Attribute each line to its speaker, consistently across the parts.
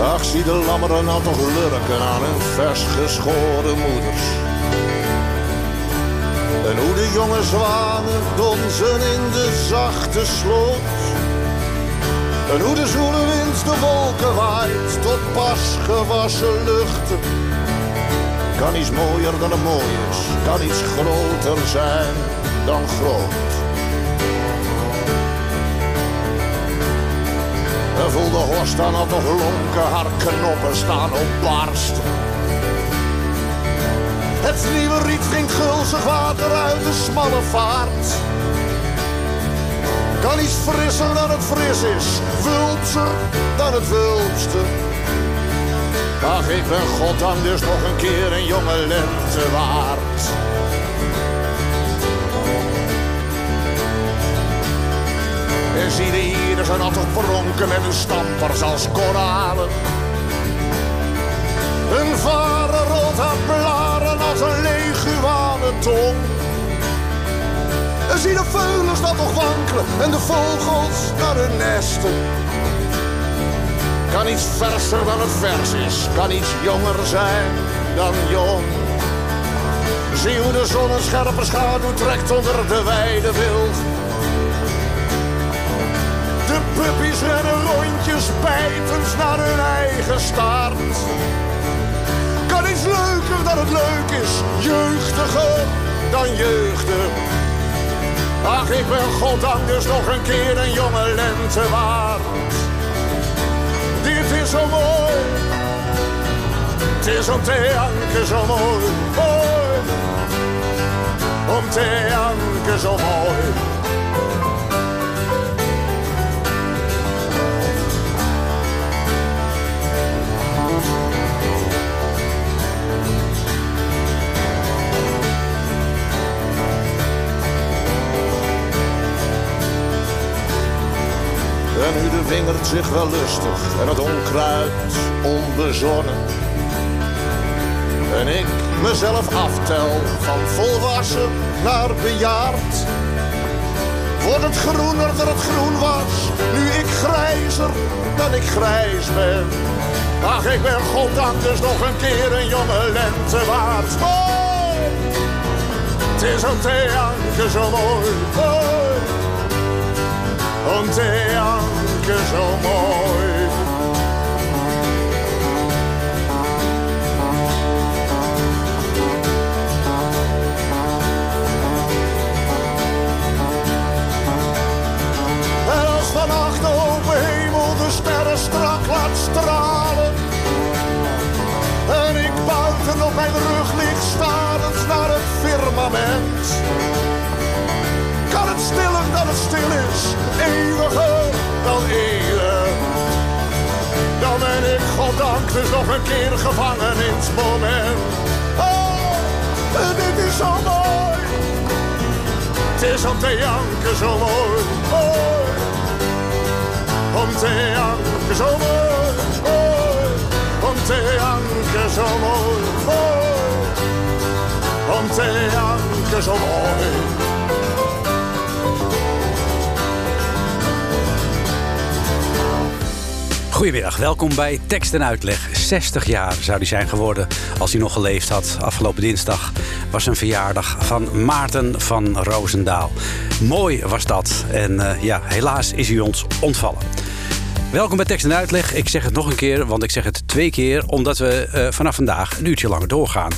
Speaker 1: Ach, zie de lammeren nou toch lurken aan hun vers geschoren moeders. En hoe de jonge zwanen donzen in de zachte sloot. En hoe de zoele wind de wolken waait tot pas gewassen luchten. Kan iets mooier dan het mooi is, kan iets groter zijn dan groot. En voel de horst dan al toch lonken, haar knoppen staan op barst. Het nieuwe riet drinkt gulzig water uit de smalle vaart. Kan iets frisser dan het fris is, wulpser dan het wulpste. Ach, ik ben goddank dus nog een keer een jonge lente waard. Zie de hier zijn altijd pronken met hun stampers als koralen. Hun varen rolt haar blaren als een leguane tong. En zie de veulens dat toch wankelen en de vogels naar hun nesten. Kan iets verser dan het vers is, kan iets jonger zijn dan jong. Zie hoe de zon een scherpe schaduw trekt onder de weide wild. De puppies rennen rondjes bijtend naar hun eigen staart. Kan iets leuker dan het leuk is, jeugdiger dan jeugdig. Ach, ik ben goddank dus nog een keer een jonge lente waard. Dit is zo mooi, het is om te janken zo mooi. mooi. Om te janken zo mooi. En nu de wingerd zich wel lustig en het onkruid onbezonnen. En ik mezelf aftel van volwassen naar bejaard. Wordt het groener dan het groen was, nu ik grijzer dan ik grijs ben. Ach, ik ben goddank dus nog een keer een jonge lente waard. Mooi! Het is janken zo mooi om janken zo mooi. En als vannacht de open hemel de sterren strak laat stralen. En ik buiten op mijn rug lig starend naar het firmament stiller dan het stil is, eeuwiger dan eeuwig. Dan ben ik goddank dus nog een keer gevangen in het moment. Oh, dit is zo mooi. Het is om te janken zo mooi. mooi. Om te janken zo mooi. mooi. Om te janken zo mooi. mooi. Om te janken zo mooi.
Speaker 2: Goedemiddag, welkom bij Tekst en Uitleg. 60 jaar zou hij zijn geworden als hij nog geleefd had. Afgelopen dinsdag was een verjaardag van Maarten van Roosendaal. Mooi was dat en eh, ja, helaas is hij ons ontvallen. Welkom bij Tekst en Uitleg. Ik zeg het nog een keer, want ik zeg het twee keer... omdat we eh, vanaf vandaag een uurtje langer doorgaan.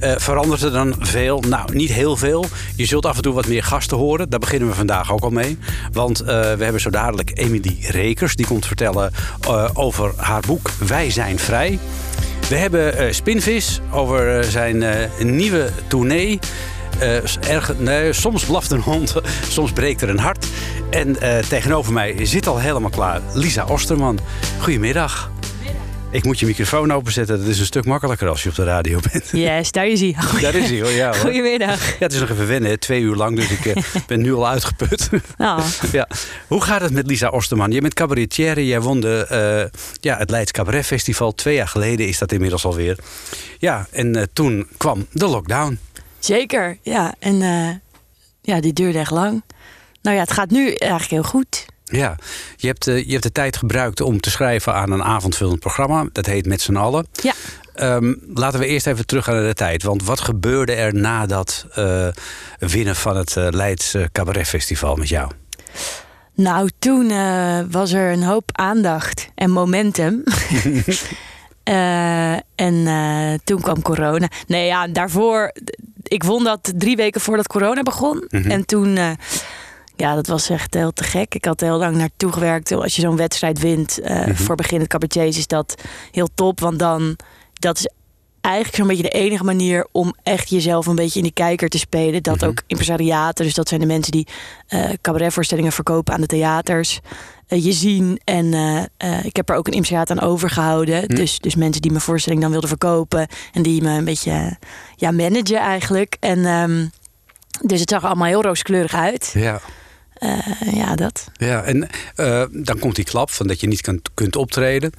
Speaker 2: Eh, verandert er dan veel? Nou, niet heel veel. Je zult af en toe wat meer gasten horen. Daar beginnen we vandaag ook al mee. Want eh, we hebben zo dadelijk Emily Rekers. Die komt vertellen over haar boek Wij zijn vrij. We hebben Spinvis over zijn nieuwe tournee. Eh, erg, nee, soms blaft een hond, soms breekt er een hart. En eh, tegenover mij zit al helemaal klaar Lisa Osterman. Goedemiddag. Ik moet je microfoon openzetten. Dat is een stuk makkelijker als je op de radio bent.
Speaker 3: Yes, daar is hij.
Speaker 2: Daar is hij hoor. Ja, hoor.
Speaker 3: Goedemiddag.
Speaker 2: Ja, het is nog even wennen, hè. twee uur lang, dus ik eh, ben nu al uitgeput.
Speaker 3: Nou,
Speaker 2: ja. Hoe gaat het met Lisa Osterman? Je bent cabaretière, jij won de, ja, het Leids Cabaret Festival. Twee jaar geleden is dat inmiddels alweer. Ja, en toen kwam de lockdown.
Speaker 3: Zeker. Ja, en eh, ja, die duurde echt lang. Nou ja, het gaat nu eigenlijk heel goed.
Speaker 2: Ja, je hebt, eh, je hebt de tijd gebruikt om te schrijven aan een avondvullend programma. Dat heet Met z'n allen.
Speaker 3: Ja.
Speaker 2: Ehm, laten we eerst even teruggaan naar de tijd. Want wat gebeurde er na dat eh, winnen van het Leids eh, Cabaret Festival met jou?
Speaker 3: Nou, toen was er een hoop aandacht en momentum. Eh, en eh, toen kwam corona. Nee, ja, daarvoor... Ik won dat drie weken voordat corona begon.
Speaker 2: Mhm.
Speaker 3: En toen... eh, ja, dat was echt heel te gek. Ik had heel lang naartoe gewerkt. Als je zo'n wedstrijd wint eh,
Speaker 2: Mhm.
Speaker 3: voor beginnend cabaretiers... is dat heel top. Want dan... Dat is eigenlijk zo'n beetje de enige manier... om echt jezelf een beetje in die kijker te spelen. Dat
Speaker 2: Mhm.
Speaker 3: ook impresariaten. Dus dat zijn de mensen die eh cabaretvoorstellingen verkopen aan de theaters. Eh, je zien. En eh, eh, ik heb er ook een impresariaat aan overgehouden.
Speaker 2: Hm.
Speaker 3: Dus, dus mensen die mijn voorstelling dan wilden verkopen. En die me een beetje ja, managen eigenlijk. En ehm, dus het zag er allemaal heel rooskleurig uit.
Speaker 2: Ja.
Speaker 3: Ja, dat.
Speaker 2: Ja, en dan komt die klap van dat je niet kunt, kunt optreden.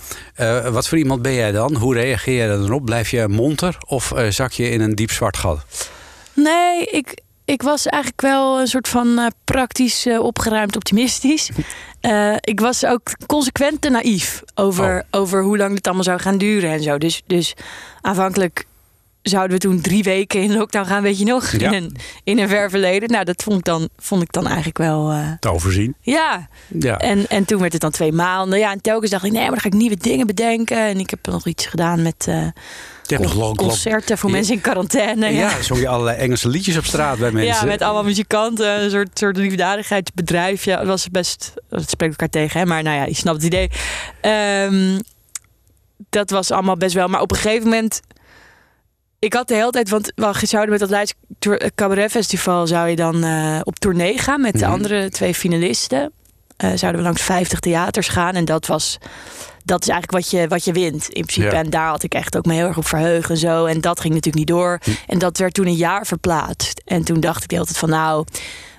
Speaker 2: Wat voor iemand ben jij dan? Hoe reageer jij dan op? Blijf je monter of zak je in een diep zwart gat?
Speaker 3: Nee, ik, ik was eigenlijk wel een soort van eh, praktisch eh, opgeruimd optimistisch. Eh, ik was ook consequent te naïef over, over hoe lang het allemaal zou gaan duren en zo. Dus, dus aanvankelijk zouden we toen drie weken in lockdown gaan, weet je nog?
Speaker 2: Ja.
Speaker 3: In, een, in een ver verleden. Nou, dat vond ik dan, vond ik dan eigenlijk wel... eh,
Speaker 2: Te overzien.
Speaker 3: ja,
Speaker 2: Ja.
Speaker 3: en, en toen werd het dan twee maanden. Ja, en telkens dacht ik, nee, maar dan ga ik nieuwe dingen bedenken. En ik heb nog iets gedaan met
Speaker 2: nog long-
Speaker 3: concerten voor
Speaker 2: Ja.
Speaker 3: mensen in quarantaine.
Speaker 2: Ja, zong je allerlei Engelse liedjes op straat bij mensen.
Speaker 3: Ja, met allemaal muzikanten, een soort, soort liefdadigheidsbedrijf. Ja, het was best, het spreekt elkaar tegen, hè? maar nou ja, je snapt het idee. Ehm, dat was allemaal best wel, maar op een gegeven moment, ik had de hele tijd, want we zouden met dat Leids Tour- Cabaret Festival zou je dan eh, op tournee gaan met de
Speaker 2: Mhm.
Speaker 3: andere twee finalisten. Eh, zouden we langs 50 theaters gaan en dat was dat is eigenlijk wat je, wat je wint in principe.
Speaker 2: Ja.
Speaker 3: En daar had ik echt ook me heel erg op verheugd en zo. En dat ging natuurlijk niet door.
Speaker 2: Hm.
Speaker 3: En dat werd toen een jaar verplaatst. En toen dacht ik de hele tijd van nou,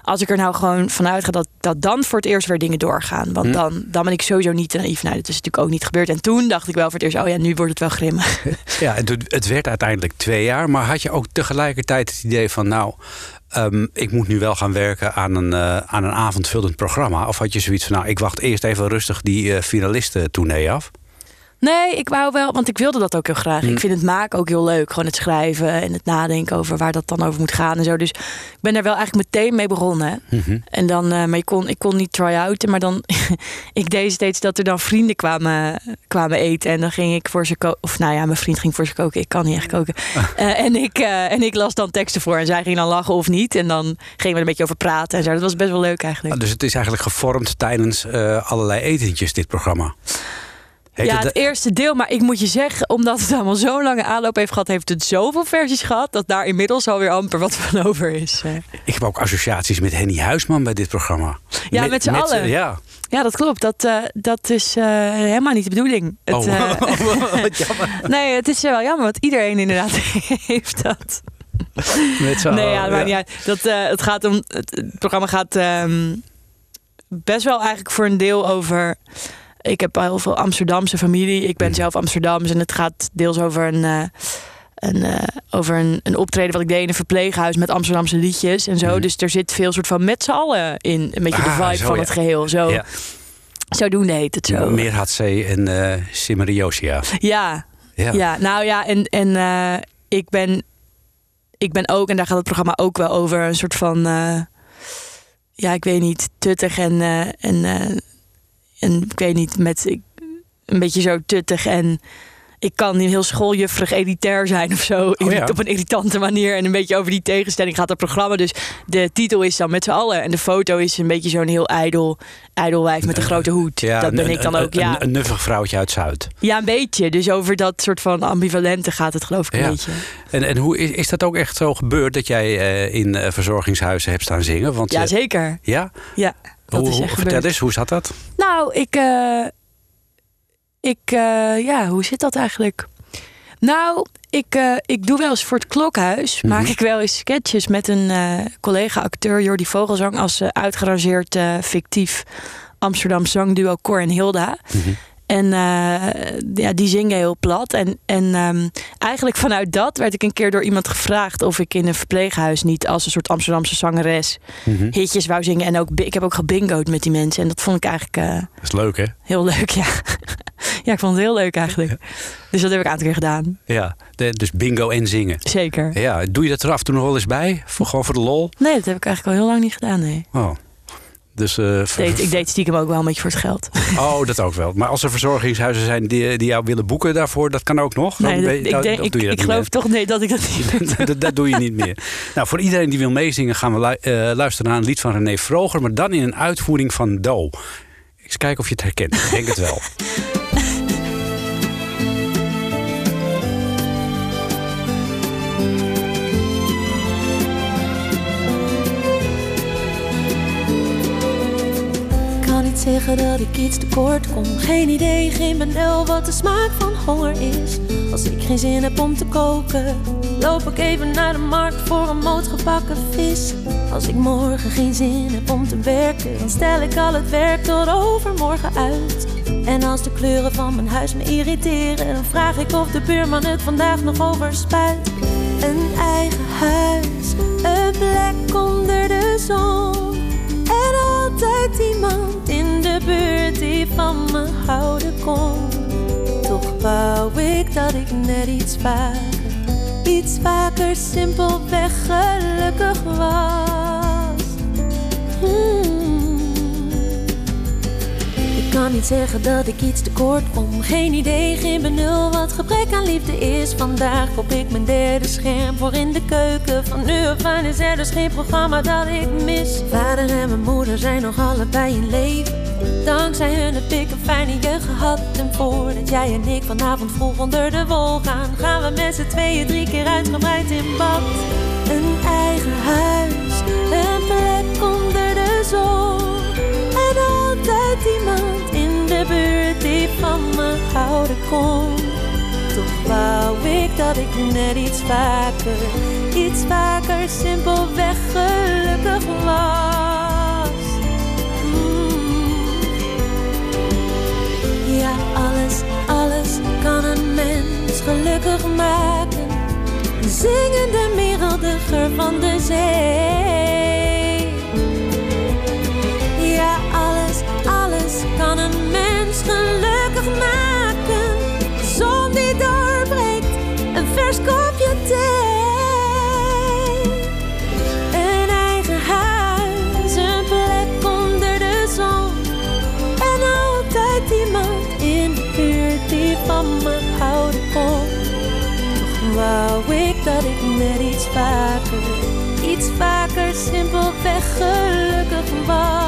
Speaker 3: als ik er nou gewoon vanuit ga dat, dat dan voor het eerst weer dingen doorgaan. Want
Speaker 2: Hm.
Speaker 3: dan, dan ben ik sowieso niet te naïef. Nou, dat is natuurlijk ook niet gebeurd. En toen dacht ik wel voor het eerst, oh ja, nu wordt het wel grimmig.
Speaker 2: Ja, het, het werd uiteindelijk twee jaar. Maar had je ook tegelijkertijd het idee van... nou, ehm, ik moet nu wel gaan werken aan een, eh, aan een avondvullend programma? Of had je zoiets van... nou, ik wacht eerst even rustig die eh finalisten tournee af?
Speaker 3: Nee, ik wou wel, want ik wilde dat ook heel graag.
Speaker 2: Hm.
Speaker 3: Ik vind het maken ook heel leuk. Gewoon het schrijven en het nadenken over waar dat dan over moet gaan en zo. Dus ik ben daar wel eigenlijk meteen mee begonnen.
Speaker 2: Mhm.
Speaker 3: En dan, eh, maar ik kon, ik kon niet try-outen, maar dan, ik deed steeds dat er dan vrienden kwamen, kwamen eten. En dan ging ik voor ze koken, of nou ja, mijn vriend ging voor ze koken. Ik kan niet echt koken. Eh, en, ik, eh, en ik las dan teksten voor en zij ging dan lachen of niet. En dan gingen we er een beetje over praten en zo. Dat was best wel leuk eigenlijk.
Speaker 2: Ah, dus het is eigenlijk gevormd tijdens allerlei etentjes, dit programma.
Speaker 3: Ja,
Speaker 2: het
Speaker 3: eerste deel. Maar ik moet je zeggen, omdat het allemaal zo'n lange aanloop heeft gehad, heeft het zoveel versies gehad, dat daar inmiddels alweer amper wat van over is.
Speaker 2: Ik heb ook associaties met Henny Huisman bij dit programma.
Speaker 3: Ja, met z'n allen.
Speaker 2: ja.
Speaker 3: Ja, dat klopt. Dat, eh, dat is eh, helemaal niet de bedoeling. Het,
Speaker 2: Oh,
Speaker 3: eh,
Speaker 2: wat jammer.
Speaker 3: nee, het is wel jammer, want iedereen inderdaad heeft dat.
Speaker 2: Met z'n
Speaker 3: nee, ja, maar niet uit. Dat, het, gaat om, het, het programma gaat ehm, best wel eigenlijk voor een deel over... Ik heb heel veel Amsterdamse familie. Ik ben zelf Amsterdams. En het gaat deels over een... eh, een, eh, over een, een optreden wat ik deed in een verpleeghuis met Amsterdamse liedjes en zo.
Speaker 2: Mhm.
Speaker 3: Dus er zit veel soort van met z'n allen in. Een beetje de
Speaker 2: Ah,
Speaker 3: vibe
Speaker 2: zo,
Speaker 3: van
Speaker 2: ja.
Speaker 3: het geheel. Zo,
Speaker 2: Ja.
Speaker 3: Zodoende heet het zo.
Speaker 2: Meer had C en eh Simmeriosia.
Speaker 3: Ja,
Speaker 2: Ja.
Speaker 3: ja, nou ja, en, en ik, ben, ik ben ook, en daar gaat het programma ook wel over, een soort van, ja, ik weet niet, tuttig en, en, en ik weet niet, met ik, een beetje zo tuttig en ik kan niet heel schooljuffrig elitair zijn of zo.
Speaker 2: Oh ja.
Speaker 3: Op een irritante manier. En een beetje over die tegenstelling gaat het programma. Dus de titel is dan met z'n allen. En de foto is een beetje zo'n heel ijdel, ijdelwijf met een grote hoed.
Speaker 2: Ja,
Speaker 3: dat ben
Speaker 2: een-
Speaker 3: ik dan
Speaker 2: een-
Speaker 3: ook, ja.
Speaker 2: Een, een nuffig vrouwtje uit Zuid.
Speaker 3: Ja, een beetje. Dus over dat soort van ambivalente gaat het geloof ik een
Speaker 2: Ja.
Speaker 3: beetje.
Speaker 2: En, en hoe is, is dat ook echt zo gebeurd dat jij eh, in eh, verzorgingshuizen hebt staan zingen? Want,
Speaker 3: Ja,
Speaker 2: eh,
Speaker 3: zeker.
Speaker 2: ja?
Speaker 3: Ja. Dat
Speaker 2: hoe,
Speaker 3: is echt
Speaker 2: vertel eens, hoe zat dat?
Speaker 3: Nou, ik. eh, ik. eh, ja, hoe zit dat eigenlijk? Nou, ik, eh, ik doe wel eens voor het klokhuis.
Speaker 2: Mhm.
Speaker 3: Maak ik wel eens sketches met een collega-acteur, Jordi Vogelzang. als uitgerangeerd fictief Amsterdam zangduo Cor en Hilda.
Speaker 2: Mhm.
Speaker 3: En eh, ja, die zingen heel plat. En, en ehm, eigenlijk vanuit dat werd ik een keer door iemand gevraagd of ik in een verpleeghuis niet als een soort Amsterdamse zangeres
Speaker 2: Mhm.
Speaker 3: hitjes wou zingen. En ook, ik heb ook gebingoed met die mensen. En dat vond ik eigenlijk eh,
Speaker 2: Dat is leuk, hè?
Speaker 3: heel leuk, ja. ja, ik vond het heel leuk eigenlijk. Dus dat heb ik een aantal keer gedaan.
Speaker 2: Ja, de- dus bingo en zingen.
Speaker 3: Zeker.
Speaker 2: Ja, doe je dat er af en toe nog wel eens bij? Voor, gewoon voor de lol?
Speaker 3: Nee, dat heb ik eigenlijk al heel lang niet gedaan, nee.
Speaker 2: Oh. Dus, eh,
Speaker 3: Ik deed, ik deed stiekem ook wel een beetje voor het geld.
Speaker 2: Oh, dat ook wel. Maar als er verzorgingshuizen zijn die, die jou willen boeken daarvoor, dat kan ook nog? Dan
Speaker 3: Nee,
Speaker 2: ben
Speaker 3: dat-
Speaker 2: je-
Speaker 3: ik, denk, ik,
Speaker 2: doe je dat
Speaker 3: ik
Speaker 2: niet
Speaker 3: geloof toch nee dat ik dat niet
Speaker 2: dat, dat doe je niet meer. Nou, voor iedereen die wil meezingen gaan we lu- eh, luisteren naar een lied van René Vroger, maar dan in een uitvoering van Do. Eens kijken of je het herkent. Ik denk het wel.
Speaker 4: zeggen dat ik iets tekort kom. Geen idee, geen benul wat de smaak van honger is. Als ik geen zin heb om te koken, loop ik even naar de markt voor een moot gebakken vis. Als ik morgen geen zin heb om te werken, dan stel ik al het werk tot overmorgen uit. En als de kleuren van mijn huis me irriteren, dan vraag ik of de buurman het vandaag nog overspuit. Een eigen huis, een plek onder de zon. En altijd iemand in buurt die van me houden kon. Toch wou ik dat ik net iets vaker, iets vaker simpelweg gelukkig was. Hmm. Ik kan niet zeggen dat ik iets tekort kom. Geen idee, geen benul wat gebrek aan liefde is. Vandaag koop ik mijn derde scherm voor in de keuken. Van nu af aan is er dus geen programma dat ik mis. Vader en mijn moeder zijn nog allebei in leven. Dankzij hun heb ik een fijne jeugd gehad. En voordat jij en ik vanavond vroeg onder de wol gaan, gaan we met z'n tweeën drie keer uitgebreid in bad. Een eigen huis, een plek onder de zon. En altijd iemand in de buurt die van me houden kon. Toch wou ik dat ik net iets vaker, iets vaker simpelweg gelukkig was. Gelukkig maken. Zingende merel, de geur van de zee. Simpelweg gelukkig was.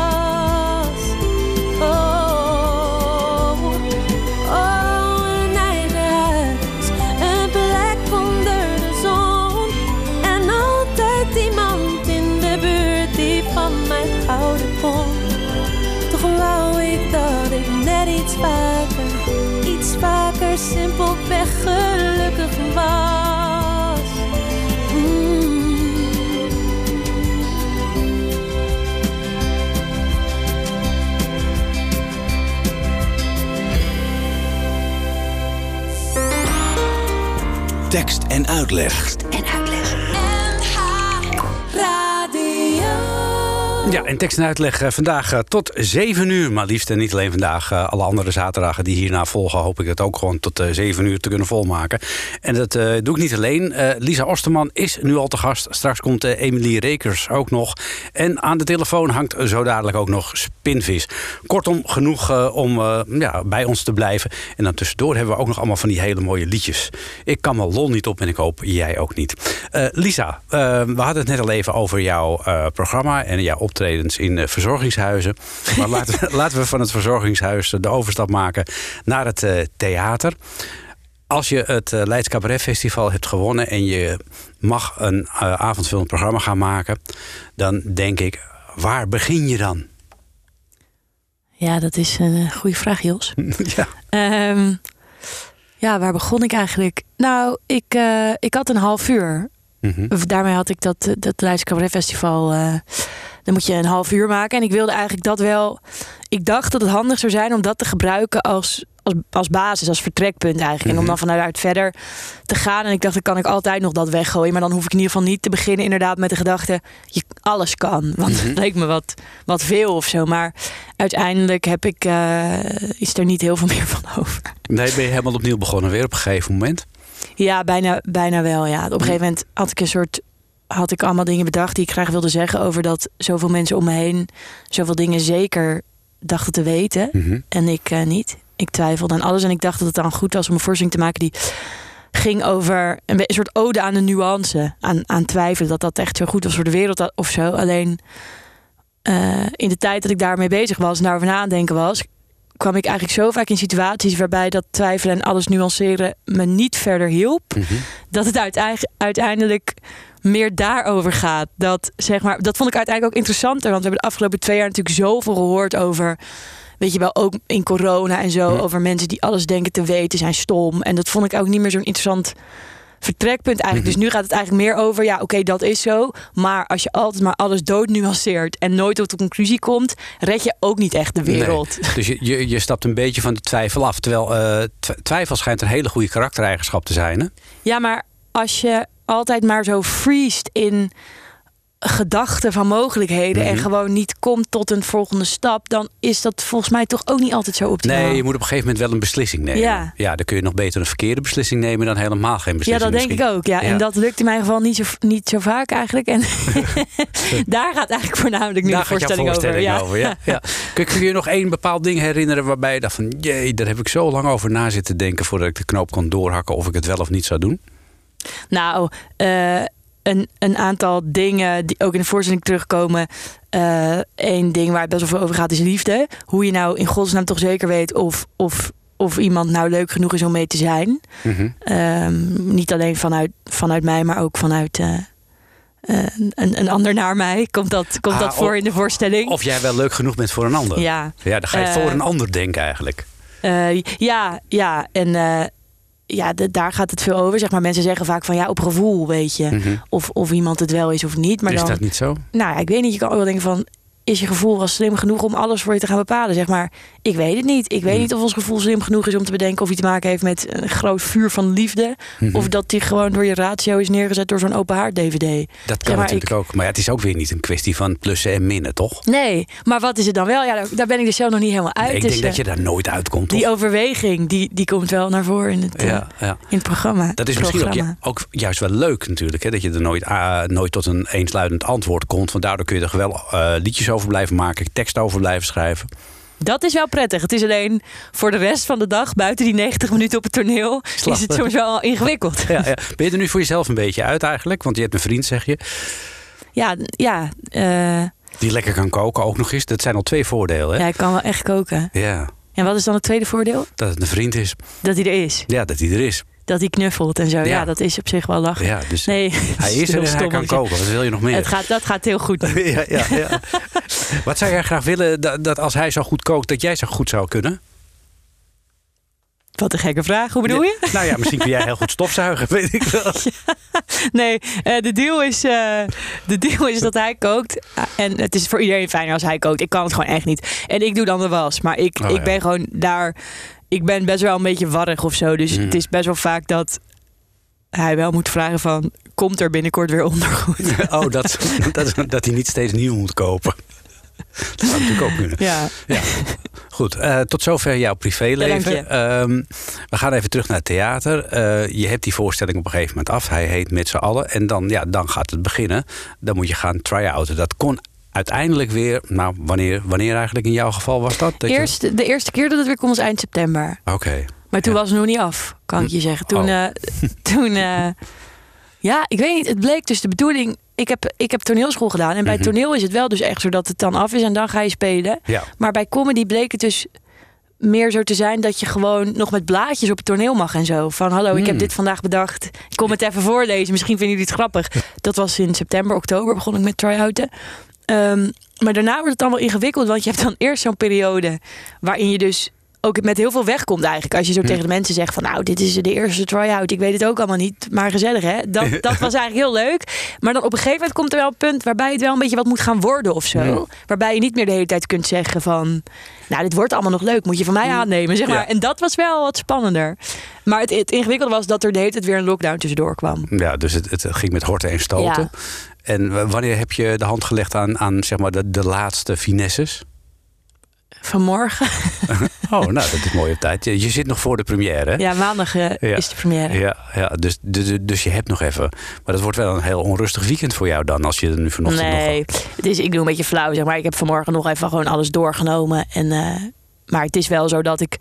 Speaker 5: Tekst en uitleg.
Speaker 2: Ja, en tekst en uitleg eh, vandaag eh, tot 7 uur. Maar liefst en niet alleen vandaag. eh, alle andere zaterdagen die hierna volgen, hoop ik het ook gewoon tot eh 7 uur te kunnen volmaken. En dat eh, doe ik niet alleen. Eh, Lisa Osterman is nu al te gast. Straks komt eh, Emilie Rekers ook nog. En aan de telefoon hangt zo dadelijk ook nog Spinvis. Kortom, genoeg eh, om eh, ja, bij ons te blijven. En dan tussendoor hebben we ook nog allemaal van die hele mooie liedjes. Ik kan mijn lol niet op en ik hoop jij ook niet. Eh, Lisa, eh, we hadden het net al even over jouw eh, programma en jouw optredens in eh, verzorgingshuizen. Maar laten, we- laten we van het verzorgingshuis de overstap maken naar het eh, theater. Als je het eh, Leids Cabaret Festival hebt gewonnen en je mag een avondvullend programma gaan maken, dan denk ik, waar begin je dan?
Speaker 3: Ja, dat is een goede vraag, Jos.
Speaker 2: ja.
Speaker 3: Ehm, ja, waar begon ik eigenlijk? Nou, ik, ik had een half uur.
Speaker 2: Mhm.
Speaker 3: Daarmee had ik dat, dat Leidse Cabaret Festival. Dan moet je een half uur maken. En ik wilde eigenlijk dat wel. Ik dacht dat het handig zou zijn om dat te gebruiken als, als, als basis, als vertrekpunt eigenlijk. En om
Speaker 2: Mhm.
Speaker 3: dan vanuit verder te gaan. En ik dacht, dan kan ik altijd nog dat weggooien. Maar dan hoef ik in ieder geval niet te beginnen, inderdaad, met de gedachte: je alles kan. Want
Speaker 2: Mhm.
Speaker 3: dat leek me wat, wat veel of zo. Maar uiteindelijk heb ik, eh, is er niet heel veel meer van over.
Speaker 2: Nee, ben je helemaal opnieuw begonnen weer op een gegeven moment?
Speaker 3: Ja, bijna, bijna wel. Ja. Op een gegeven moment had ik een soort. Had ik allemaal dingen bedacht die ik graag wilde zeggen over dat zoveel mensen om me heen zoveel dingen zeker dachten te weten.
Speaker 2: Mhm.
Speaker 3: En ik eh, niet. Ik twijfelde aan alles. En ik dacht dat het dan goed was om een voorstelling te maken die ging over een, soort ode aan de nuance. Aan, aan twijfelen. Dat dat echt zo goed was voor de wereld of zo. Alleen eh, in de tijd dat ik daarmee bezig was en daarover nadenken was, kwam ik eigenlijk zo vaak in situaties waarbij dat twijfelen en alles nuanceren me niet verder hielp.
Speaker 2: Mhm.
Speaker 3: Dat het uiteindelijk, uiteindelijk meer daarover gaat. Dat, zeg maar, dat vond ik uiteindelijk ook interessanter. Want we hebben de afgelopen twee jaar natuurlijk zoveel gehoord over. Weet je wel, ook in corona en zo.
Speaker 2: Ja.
Speaker 3: Over mensen die alles denken te weten zijn stom. En dat vond ik ook niet meer zo'n interessant vertrekpunt eigenlijk. Dus nu gaat het eigenlijk meer over, ja, oké, dat is zo. Maar als je altijd maar alles doodnuanceert en nooit tot de conclusie komt, red je ook niet echt de wereld.
Speaker 2: Nee. Dus je, je, je stapt een beetje van de twijfel af. Terwijl eh, tw- twijfel schijnt een hele goede karaktereigenschap te zijn. Hè?
Speaker 3: Ja, maar als je altijd maar zo freest in gedachten van mogelijkheden en
Speaker 2: Mhm.
Speaker 3: gewoon niet komt tot een volgende stap, dan is dat volgens mij toch ook niet altijd zo optimaal.
Speaker 2: Nee, je moet op een gegeven moment wel een beslissing nemen.
Speaker 3: Ja.
Speaker 2: ja, dan kun je nog beter een verkeerde beslissing nemen dan helemaal geen
Speaker 3: ja,
Speaker 2: beslissing.
Speaker 3: dat denk ik ook. Ja.
Speaker 2: Ja.
Speaker 3: En dat lukt in mijn geval niet zo, niet zo vaak eigenlijk. En daar gaat eigenlijk voornamelijk nu
Speaker 2: Daar
Speaker 3: de voorstelling,
Speaker 2: voorstelling
Speaker 3: over.
Speaker 2: over. Ja. Ja. Kun, kun je je nog één bepaald ding herinneren waarbij je dacht van... jee, daar heb ik zo lang over na zitten denken... voordat ik de knoop kon doorhakken of ik het wel of niet zou doen?
Speaker 3: Nou, eh, een, een aantal dingen die ook in de voorstelling terugkomen. Eén ding waar het best wel veel over gaat is liefde. Hoe je nou in godsnaam toch zeker weet of, of, of iemand nou leuk genoeg is om mee te zijn.
Speaker 2: Mhm.
Speaker 3: Ehm, niet alleen vanuit, vanuit mij, maar ook vanuit eh, eh, een, een ander naar mij. Komt dat, komt
Speaker 2: Ah,
Speaker 3: dat voor
Speaker 2: of-
Speaker 3: in de voorstelling?
Speaker 2: Of jij wel leuk genoeg bent voor een ander.
Speaker 3: ja.
Speaker 2: Ja, dan ga je
Speaker 3: Eh,
Speaker 2: voor een ander denken eigenlijk.
Speaker 3: Eh, ja, ja, en eh, ja, de- daar gaat het veel over. Zeg maar, mensen zeggen vaak van ja, op gevoel, weet je.
Speaker 2: Mhm.
Speaker 3: Of, of iemand het wel is of niet. Maar
Speaker 2: is
Speaker 3: dan,
Speaker 2: dat niet zo?
Speaker 3: nou ja, ik weet niet. Je kan ook wel denken van, is je gevoel wel slim genoeg om alles voor je te gaan bepalen? Zeg maar, ik weet het niet. Ik weet
Speaker 2: Hmm.
Speaker 3: niet of ons gevoel slim genoeg is om te bedenken of hij te maken heeft met een groot vuur van liefde.
Speaker 2: Mhm.
Speaker 3: Of dat die gewoon door je ratio is neergezet door zo'n open haard DVD.
Speaker 2: Dat kan
Speaker 3: maar
Speaker 2: natuurlijk
Speaker 3: ik-
Speaker 2: ook. Maar ja, het is ook weer niet een kwestie van plussen en minnen, toch?
Speaker 3: Nee, maar wat is het dan wel? Ja, daar, ben ik dus zelf nog niet helemaal uit.
Speaker 2: Nee, ik
Speaker 3: Dus,
Speaker 2: denk dat je daar nooit uitkomt,
Speaker 3: die overweging, die, die komt wel naar voren in het, eh,
Speaker 2: ja, ja.
Speaker 3: in het programma.
Speaker 2: Dat is misschien ook,
Speaker 3: Programma.
Speaker 2: ja, ook juist wel leuk natuurlijk. Hè? Dat je er nooit, ah, nooit tot een eensluidend antwoord komt. Want daardoor kun je er wel eh, liedjes over blijven maken. Tekst over blijven schrijven.
Speaker 3: Dat is wel prettig. Het is alleen voor de rest van de dag, buiten die 90 minuten op het toneel, is het soms wel ingewikkeld.
Speaker 2: Ja, ja. Ben je er nu voor jezelf een beetje uit eigenlijk? Want je hebt een vriend, zeg je,
Speaker 3: Ja, ja, eh,
Speaker 2: die lekker kan koken ook nog eens. Dat zijn al twee voordelen. Hè?
Speaker 3: ja, ik kan wel echt koken.
Speaker 2: Ja,
Speaker 3: En wat is dan het tweede voordeel?
Speaker 2: dat het een vriend is.
Speaker 3: Dat hij er is.
Speaker 2: Ja, dat hij er is.
Speaker 3: Dat hij knuffelt en zo. Ja,
Speaker 2: Ja.
Speaker 3: dat is op zich wel lachen.
Speaker 2: Ja, dus
Speaker 3: Nee,
Speaker 2: hij is er en hij kan koken. Wat wil je nog meer?
Speaker 3: Het gaat, dat gaat heel goed.
Speaker 2: ja, ja, ja. Wat zou jij graag willen dat, dat als hij zo goed kookt, dat jij zo goed zou kunnen?
Speaker 3: Wat een gekke vraag. Hoe bedoel je?
Speaker 2: Ja, nou ja, misschien kun jij heel goed stofzuigen, weet ik wel.
Speaker 3: Nee, eh, de, deal is, eh, de deal is dat hij kookt. En het is voor iedereen fijner als hij kookt. Ik kan het gewoon echt niet. En ik doe dan de was. Maar ik,
Speaker 2: Oh,
Speaker 3: ik ben gewoon daar... Ik ben best wel een beetje warrig of zo. Dus
Speaker 2: Mm.
Speaker 3: het is best wel vaak dat hij wel moet vragen van... Komt er binnenkort weer ondergoed?
Speaker 2: Oh, dat, dat, dat hij niet steeds nieuw moet kopen. Dat zou natuurlijk ook kunnen.
Speaker 3: ja.
Speaker 2: Ja. Goed, eh, tot zover jouw privéleven. Ehm, we gaan even terug naar het theater. Eh, je hebt die voorstelling op een gegeven moment af. Hij heet Met z'n allen. En dan, ja, dan gaat het beginnen. Dan moet je gaan try-outen. Dat kon uiteindelijk weer... Nou, wanneer, wanneer eigenlijk in jouw geval was dat? dat je-
Speaker 3: Eerst, de eerste keer dat het weer kon was eind september.
Speaker 2: Oké.
Speaker 3: Maar toen
Speaker 2: Ja.
Speaker 3: was het nog niet af, kan ik je zeggen. Toen,
Speaker 2: Oh.
Speaker 3: eh, toen eh, ja, ik weet niet. Het bleek dus de bedoeling. Ik heb, ik heb toneelschool gedaan. En bij
Speaker 2: Mhm.
Speaker 3: toneel is het wel dus echt zo dat het dan af is en dan ga je spelen.
Speaker 2: Ja.
Speaker 3: Maar bij comedy bleek het dus meer zo te zijn dat je gewoon nog met blaadjes op het toneel mag en zo. Van hallo, ik heb
Speaker 2: Hmm.
Speaker 3: dit vandaag bedacht. Ik kom het even voorlezen. Misschien vinden jullie het grappig. Dat was in september, oktober begon ik met try-outen. Ehm, Maar daarna wordt het allemaal ingewikkeld, want je hebt dan eerst zo'n periode waarin je dus ook met heel veel wegkomt eigenlijk. Als je zo
Speaker 2: Hm.
Speaker 3: tegen de mensen zegt van nou, dit is de eerste try-out. Ik weet het ook allemaal niet, maar gezellig hè. Dat, dat was eigenlijk heel leuk. Maar dan op een gegeven moment komt er wel een punt waarbij het wel een beetje wat moet gaan worden of zo.
Speaker 2: Ja.
Speaker 3: Waarbij je niet meer de hele tijd kunt zeggen van nou, dit wordt allemaal nog leuk. Moet je van mij aannemen, zeg maar.
Speaker 2: Ja.
Speaker 3: En dat was wel wat spannender. Maar het, het ingewikkelde was dat er de hele tijd weer een lockdown tussendoor kwam.
Speaker 2: Ja, dus het, het ging met horten en stoten. En wanneer heb je de hand gelegd aan, aan zeg maar, de, de laatste finesses?
Speaker 3: Vanmorgen.
Speaker 2: Oh, nou, dat is mooi op tijd. Je, je zit nog voor de première. hè?
Speaker 3: Ja, maandag eh,
Speaker 2: Ja.
Speaker 3: is de première.
Speaker 2: Ja, ja dus, dus, dus je hebt nog even. Maar dat wordt wel een heel onrustig weekend voor jou dan, als je er nu vanochtend
Speaker 3: Nee,
Speaker 2: nog.
Speaker 3: het is, ik doe een beetje flauw, zeg maar. Ik heb vanmorgen nog even gewoon alles doorgenomen. En, eh, maar het is wel zo dat ik...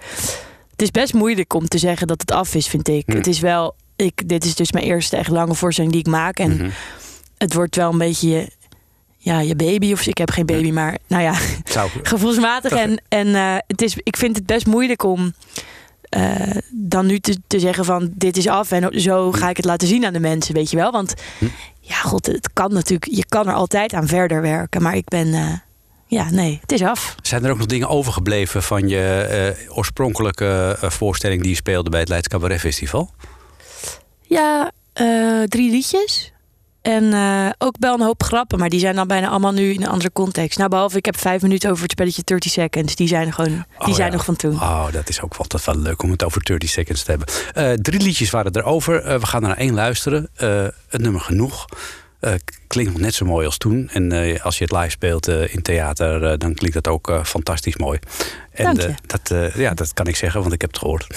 Speaker 3: Het is best moeilijk om te zeggen dat het af is, vind ik.
Speaker 2: Hm.
Speaker 3: Het is wel... Ik, dit is dus mijn eerste echt lange voorstelling die ik maak. En
Speaker 2: Mhm.
Speaker 3: Het wordt wel een beetje je, ja, je baby. Of ik heb geen baby, maar nou ja,
Speaker 2: Zou,
Speaker 3: gevoelsmatig. En, en eh, het is, ik vind het best moeilijk om eh, dan nu te, te zeggen van dit is af en zo ga ik het laten zien aan de mensen, weet je wel? Want
Speaker 2: Hm.
Speaker 3: ja, god, het kan natuurlijk, je kan er altijd aan verder werken, maar ik ben, eh, ja, nee, het is af.
Speaker 2: zijn er ook nog dingen overgebleven van je oorspronkelijke voorstelling die je speelde bij het Leids Cabaret Festival?
Speaker 3: Ja, drie liedjes. En eh, ook wel een hoop grappen, maar die zijn dan bijna allemaal nu in een andere context. Nou, behalve ik heb vijf minuten over het spelletje 30 Seconds. Die zijn gewoon, die
Speaker 2: Oh,
Speaker 3: zijn
Speaker 2: ja.
Speaker 3: nog van toen.
Speaker 2: Oh, dat is ook altijd wel leuk om het over 30 seconds te hebben. Eh, drie liedjes waren er over. Eh, we gaan er naar één luisteren. Het nummer Genoeg. Klinkt nog net zo mooi als toen. En als je het live speelt in theater, dan klinkt dat ook fantastisch mooi. En
Speaker 3: Dank je.
Speaker 2: dat, ja, dat kan ik zeggen, want ik heb het gehoord.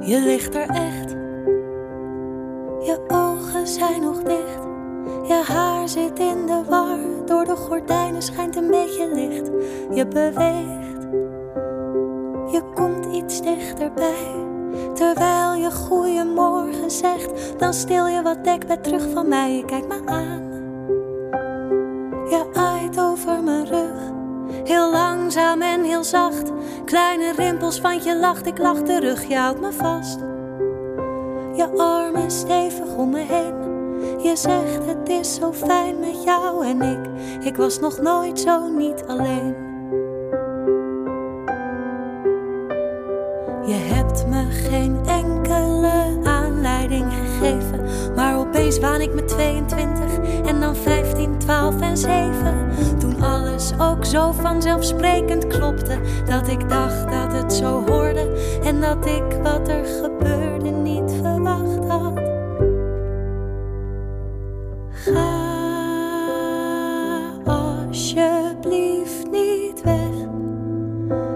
Speaker 4: Je ligt er echt. Je ogen zijn nog dicht. Je haar zit in de war. Door de gordijnen schijnt een beetje licht. Je beweegt. Je komt iets dichterbij. Terwijl je goeiemorgen zegt, dan stil je wat dekbed terug van mij. Je kijkt me aan. Je aait over mijn rug. Heel langzaam en heel zacht. Kleine rimpels, want je lacht, ik lach terug. Je houdt me vast. Je armen stevig om me heen. Je zegt het is zo fijn met jou en ik. Ik was nog nooit zo niet alleen. Je hebt me geen enkele aanleiding gegeven. Maar opeens waan ik me 22 en dan 15, 12 en 7. Toen alles ook zo vanzelfsprekend klopte. Dat ik dacht dat het zo hoorde en dat ik wat er gebeurde niet verwacht had. Ga alsjeblieft niet weg.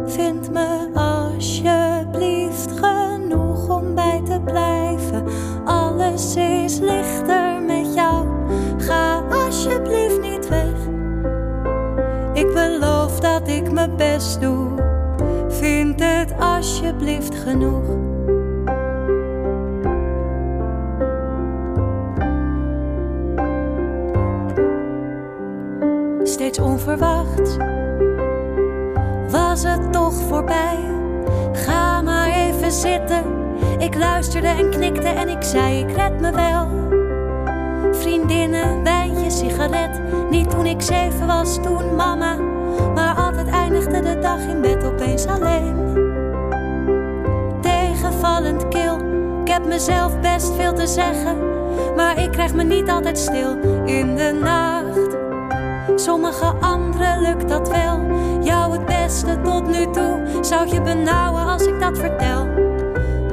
Speaker 4: Vind me alsjeblieft genoeg om bij te blijven. Alles is lichter best doe. Vind het alsjeblieft genoeg. Steeds onverwacht was het toch voorbij. Ga maar even zitten. Ik luisterde en knikte en ik zei: Ik red me wel. Vriendinnen, wijntje, sigaret. Niet toen ik zeven was, toen mama. Eindigde de dag in bed opeens alleen. Tegenvallend kil. Ik heb mezelf best veel te zeggen. Maar ik krijg me niet altijd stil in de nacht. Sommige anderen lukt dat wel. Jou het beste tot nu toe. Zou je benauwen als ik dat vertel?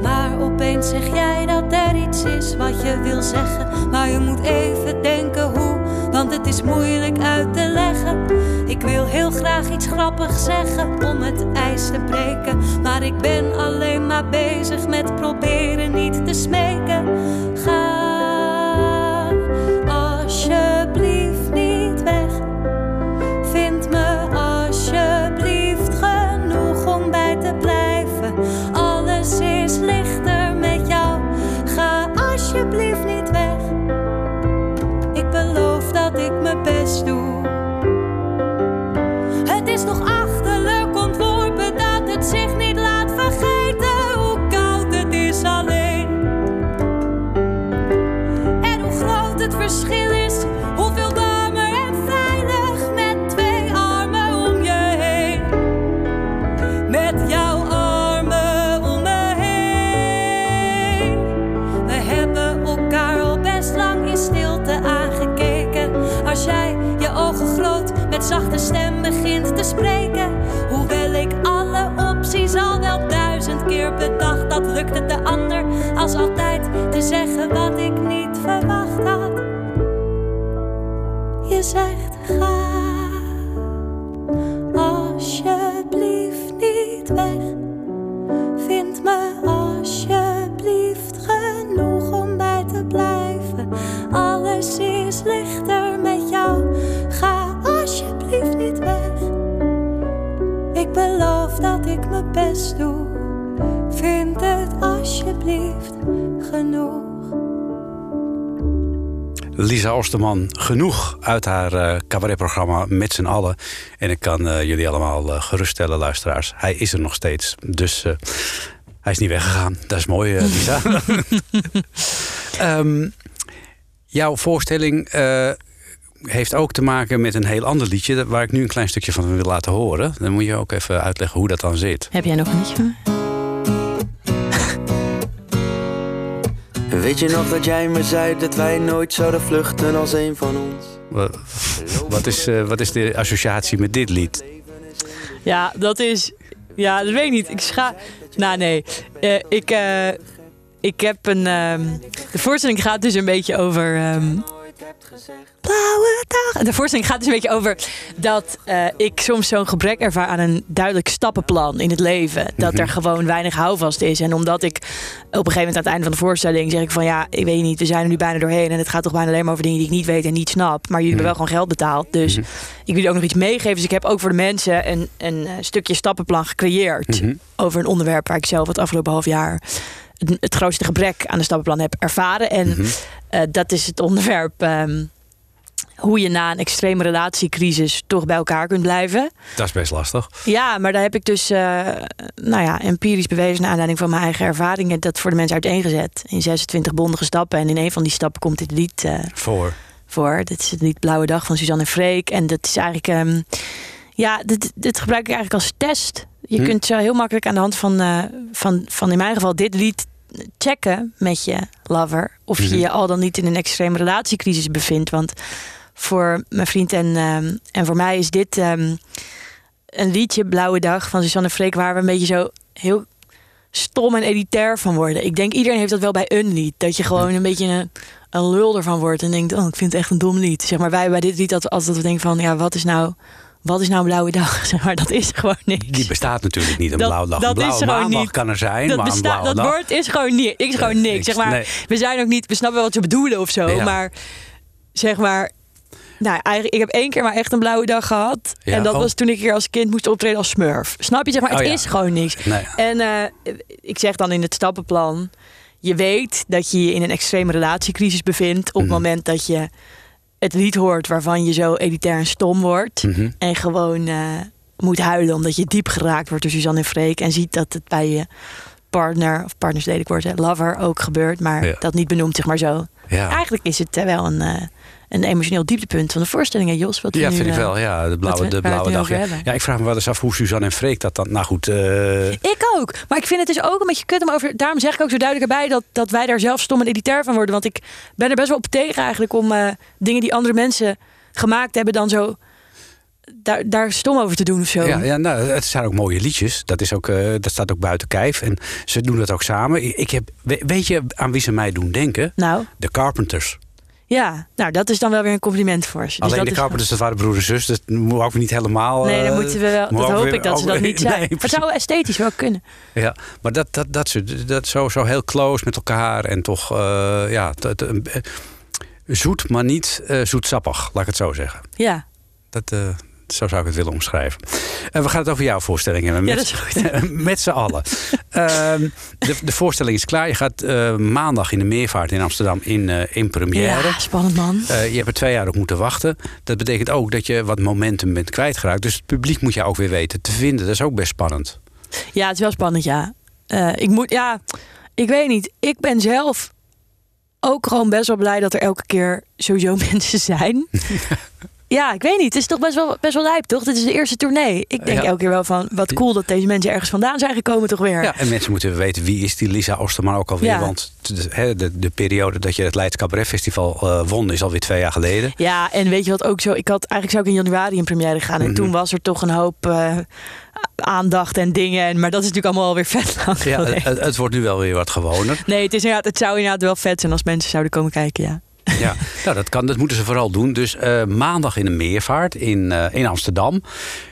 Speaker 4: Maar opeens zeg jij dat er iets is wat je wil zeggen. Maar je moet even denken hoe, want het is moeilijk uit te leggen. Ik wil heel graag iets grappigs zeggen om het ijs te breken. Maar ik ben alleen maar bezig met proberen niet te smeken. Dat ik mijn best doe. Spreken. Hoewel ik alle opties al wel duizend keer bedacht had, lukt het de ander als altijd te zeggen wat ik niet verwacht had. Je zegt mijn best doe. Vind het alsjeblieft genoeg.
Speaker 2: Lisa Osterman, genoeg uit haar eh, cabaretprogramma met z'n allen. En ik kan eh, jullie allemaal eh, geruststellen, luisteraars. Hij is er nog steeds. Dus eh, hij is niet weggegaan. Dat is mooi, Lisa. Ehm, jouw voorstelling eh, heeft ook te maken met een heel ander liedje... waar ik nu een klein stukje van wil laten horen. Dan moet je ook even uitleggen hoe dat dan zit.
Speaker 3: Heb jij nog een liedje van?
Speaker 6: Weet je nog dat jij me zei dat wij nooit zouden vluchten als een van ons?
Speaker 2: Wa- Wat is, eh, wat is de associatie met dit lied?
Speaker 3: Ja, dat is. Ja, dat weet ik niet. Ik scha. Nou, nee. Eh, ik, eh, ik heb een. ehm, de voorstelling gaat dus een beetje over. Blauwe dag. De voorstelling gaat dus een beetje over dat eh, ik soms zo'n gebrek ervaar aan een duidelijk stappenplan in het leven. Dat er gewoon weinig houvast is. En omdat ik op een gegeven moment aan het einde van de voorstelling zeg ik van ja, ik weet niet, we zijn er nu bijna doorheen. En het gaat toch bijna alleen maar over dingen die ik niet weet en niet snap. Maar jullie hebben wel gewoon geld betaald. Dus ik wil jullie ook nog iets meegeven. Dus ik heb ook voor de mensen een, een eh, stukje stappenplan gecreëerd.
Speaker 2: Mhm.
Speaker 3: Over een onderwerp waar ik zelf het afgelopen half jaar het, grootste gebrek aan de stappenplan heb ervaren. En
Speaker 2: Mhm.
Speaker 3: eh, dat is het onderwerp ehm, hoe je na een extreme relatiecrisis toch bij elkaar kunt blijven.
Speaker 2: Dat is best lastig.
Speaker 3: Ja, maar daar heb ik dus eh, nou ja, empirisch bewezen naar aanleiding van mijn eigen ervaringen dat voor de mensen uiteengezet in 26 bondige stappen. En in een van die stappen komt dit lied eh,
Speaker 2: Voor.
Speaker 3: voor. Dit is het lied Blauwe Dag van Suzanne en Freek. En dat is eigenlijk, ehm, ja, dit, dit gebruik ik eigenlijk als test. Je
Speaker 2: Hm.
Speaker 3: kunt zo heel makkelijk aan de hand van, van, van in mijn geval dit lied checken met je lover. Of je
Speaker 2: Mhm.
Speaker 3: je al dan niet in een extreme relatiecrisis bevindt. Want voor mijn vriend en, ehm, en voor mij is dit ehm, een liedje, Blauwe Dag van Suzanne en Freek, waar we een beetje zo heel stom en elitair van worden. Ik denk iedereen heeft dat wel bij een lied. Dat je gewoon een beetje een, een lul ervan wordt en denkt, oh, ik vind het echt een dom lied. Zeg maar, wij bij dit lied dat altijd dat we denken van, ja, wat is nou, wat is nou een blauwe dag? Zeg maar, dat is gewoon niks.
Speaker 2: Die bestaat natuurlijk niet, een
Speaker 3: Dat-
Speaker 2: blauwe dag.
Speaker 3: dat
Speaker 2: een blauwe
Speaker 3: is
Speaker 2: maandag
Speaker 3: niet.
Speaker 2: kan er zijn,
Speaker 3: dat
Speaker 2: maar een blauwe
Speaker 3: dat
Speaker 2: dag...
Speaker 3: woord is gewoon, niet, is gewoon niks.
Speaker 2: niks,
Speaker 3: Zeg maar,
Speaker 2: nee.
Speaker 3: we zijn ook niet, we snappen wel wat ze bedoelen of zo,
Speaker 2: Ja.
Speaker 3: maar zeg maar. Nou, eigenlijk, ik heb één keer maar echt een blauwe dag gehad.
Speaker 2: Ja,
Speaker 3: en dat
Speaker 2: oh.
Speaker 3: was toen ik hier als kind moest optreden als smurf. Snap je? Zeg maar, het
Speaker 2: Oh, ja.
Speaker 3: is gewoon niks.
Speaker 2: Nee.
Speaker 3: En eh, ik zeg dan in het stappenplan: je weet dat je je in een extreme relatiecrisis bevindt op het
Speaker 2: Mhm.
Speaker 3: moment dat je het lied hoort waarvan je zo elitair en stom wordt.
Speaker 2: Mhm.
Speaker 3: En gewoon eh, moet huilen omdat je diep geraakt wordt door Suzanne en Freek. En ziet dat het bij je partner, of partners lelijk wordt, lover ook gebeurt. Maar
Speaker 2: Ja.
Speaker 3: dat niet benoemd, zeg maar zo.
Speaker 2: Ja,
Speaker 3: Eigenlijk is het eh, wel een, eh, een emotioneel dieptepunt van de voorstelling, hè, Jos. Wat
Speaker 2: ja
Speaker 3: nu,
Speaker 2: vind ik
Speaker 3: eh,
Speaker 2: wel. Ja, de blauwe,
Speaker 3: we-
Speaker 2: de blauwe dag. Ja. ik vraag me wel eens af hoe Suzanne en Freek dat dan... Nou goed, eh,
Speaker 3: Ik ook. Maar ik vind het dus ook een beetje kut om over. Daarom zeg ik ook zo duidelijk erbij dat, dat wij daar zelf stom en elitair van worden. Want ik ben er best wel op tegen eigenlijk om eh, dingen die andere mensen gemaakt hebben dan zo. Daar, daar stom over te doen of zo.
Speaker 2: ja, ja, nou, het zijn ook mooie liedjes. Dat, is ook, dat staat ook buiten kijf. En ze doen dat ook samen. Ik, heb, we- weet je aan wie ze mij doen denken?
Speaker 3: Nou,
Speaker 2: De Carpenters.
Speaker 3: Ja. Nou, dat is dan wel weer een compliment voor ze. Dus
Speaker 2: Alleen de
Speaker 3: is-
Speaker 2: Carpenters, dat waren broer en zus. Dat moet ook niet helemaal...
Speaker 3: Nee, dan
Speaker 2: eh,
Speaker 3: moeten we wel. Dat hoop
Speaker 2: weer-
Speaker 3: ik dat ze dat niet zijn.
Speaker 2: Nee,
Speaker 3: maar het zou esthetisch wel kunnen.
Speaker 2: Ja, maar dat, dat, dat, ze- dat zo, zo heel close met elkaar en toch eh, ja, t- t- eh, zoet, maar niet eh, zoetsappig, laat ik het zo zeggen.
Speaker 3: Ja,
Speaker 2: Dat, zo zou ik het willen omschrijven. En we gaan het over jouw voorstelling hebben.
Speaker 3: Ja,
Speaker 2: Met,
Speaker 3: goed.
Speaker 2: met z'n allen. Ehm, de, de voorstelling is klaar. Je gaat eh, maandag in de Meervaart in Amsterdam in, eh, in première.
Speaker 3: ja spannend man.
Speaker 2: Eh, je hebt er twee jaar op moeten wachten. Dat betekent ook dat je wat momentum bent kwijtgeraakt. Dus het publiek moet je ook weer weten te vinden. Dat is ook best spannend.
Speaker 3: Ja, het is wel spannend, ja. Eh, ik moet, ja, ik weet niet. Ik ben zelf ook gewoon best wel blij dat er elke keer sowieso mensen zijn. Ja, ik weet niet. Het is toch best wel, best wel lijp, toch? Dit is de eerste tournee. Ik denk
Speaker 2: Ja.
Speaker 3: elke keer wel van, wat cool dat deze mensen ergens vandaan zijn gekomen toch weer.
Speaker 2: Ja, en mensen moeten weten wie is die Lisa Osterman ook alweer.
Speaker 3: Ja.
Speaker 2: Want de, de, de periode dat je het Leids Cabaret Festival eh, won is alweer twee jaar geleden.
Speaker 3: Ja, en weet je wat ook zo? Ik had eigenlijk zou ik in januari in première gaan. En
Speaker 2: Mhm.
Speaker 3: toen was er toch een hoop eh, aandacht en dingen. En, maar dat is natuurlijk allemaal alweer vet lang
Speaker 2: Ja, het wordt nu wel weer wat gewoner.
Speaker 3: Nee, het, is inderdaad, het zou inderdaad wel vet zijn als mensen zouden komen kijken, ja.
Speaker 2: Ja, nou, dat, kan, dat moeten ze vooral doen. Dus eh, maandag in de meervaart in, eh, in Amsterdam.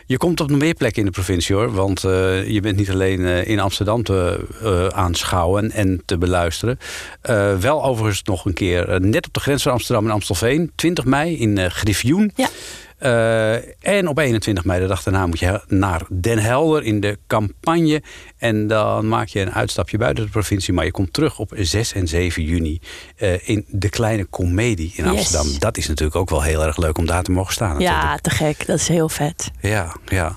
Speaker 2: Je komt op nog meer plekken in de provincie hoor. Want eh, je bent niet alleen in Amsterdam te aanschouwen en te beluisteren. Wel overigens nog een keer net op de grens van Amsterdam en Amstelveen. 20 mei in Griffioen.
Speaker 3: Ja.
Speaker 2: Eh, en op 21 mei, de dag daarna, moet je naar Den Helder in de campagne. En dan maak je een uitstapje buiten de provincie. Maar je komt terug op 6 en 7 juni eh, in de Kleine Comedie in
Speaker 3: Yes.
Speaker 2: Amsterdam. Dat is natuurlijk ook wel heel erg leuk om daar te mogen staan. natuurlijk.
Speaker 3: Ja, te gek. Dat is heel vet.
Speaker 2: Ja, ja.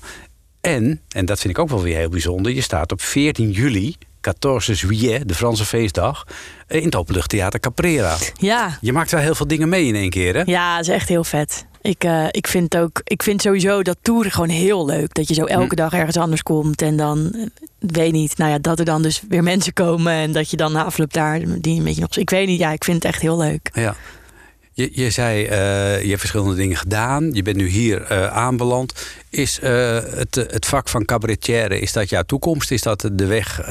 Speaker 2: En, en dat vind ik ook wel weer heel bijzonder, je staat op 14 juli, 14 juillet, de Franse feestdag, eh, in het Openluchttheater Caprera.
Speaker 3: Ja,
Speaker 2: Je maakt wel heel veel dingen mee in één keer, hè?
Speaker 3: ja, dat is echt heel vet. Ik, eh, ik vind ook, ik vind sowieso dat toeren gewoon heel leuk. Dat je zo elke
Speaker 2: Hm.
Speaker 3: dag ergens anders komt en dan, eh, weet niet, nou ja, dat er dan dus weer mensen komen en dat je dan na afloop daar die een beetje nog. Ik weet niet, ja, ik vind het echt heel leuk.
Speaker 2: Ja. Je, je zei, eh, je hebt verschillende dingen gedaan. Je bent nu hier eh, aanbeland. Is eh, het, het vak van cabaretière, is dat jouw toekomst? Is dat de weg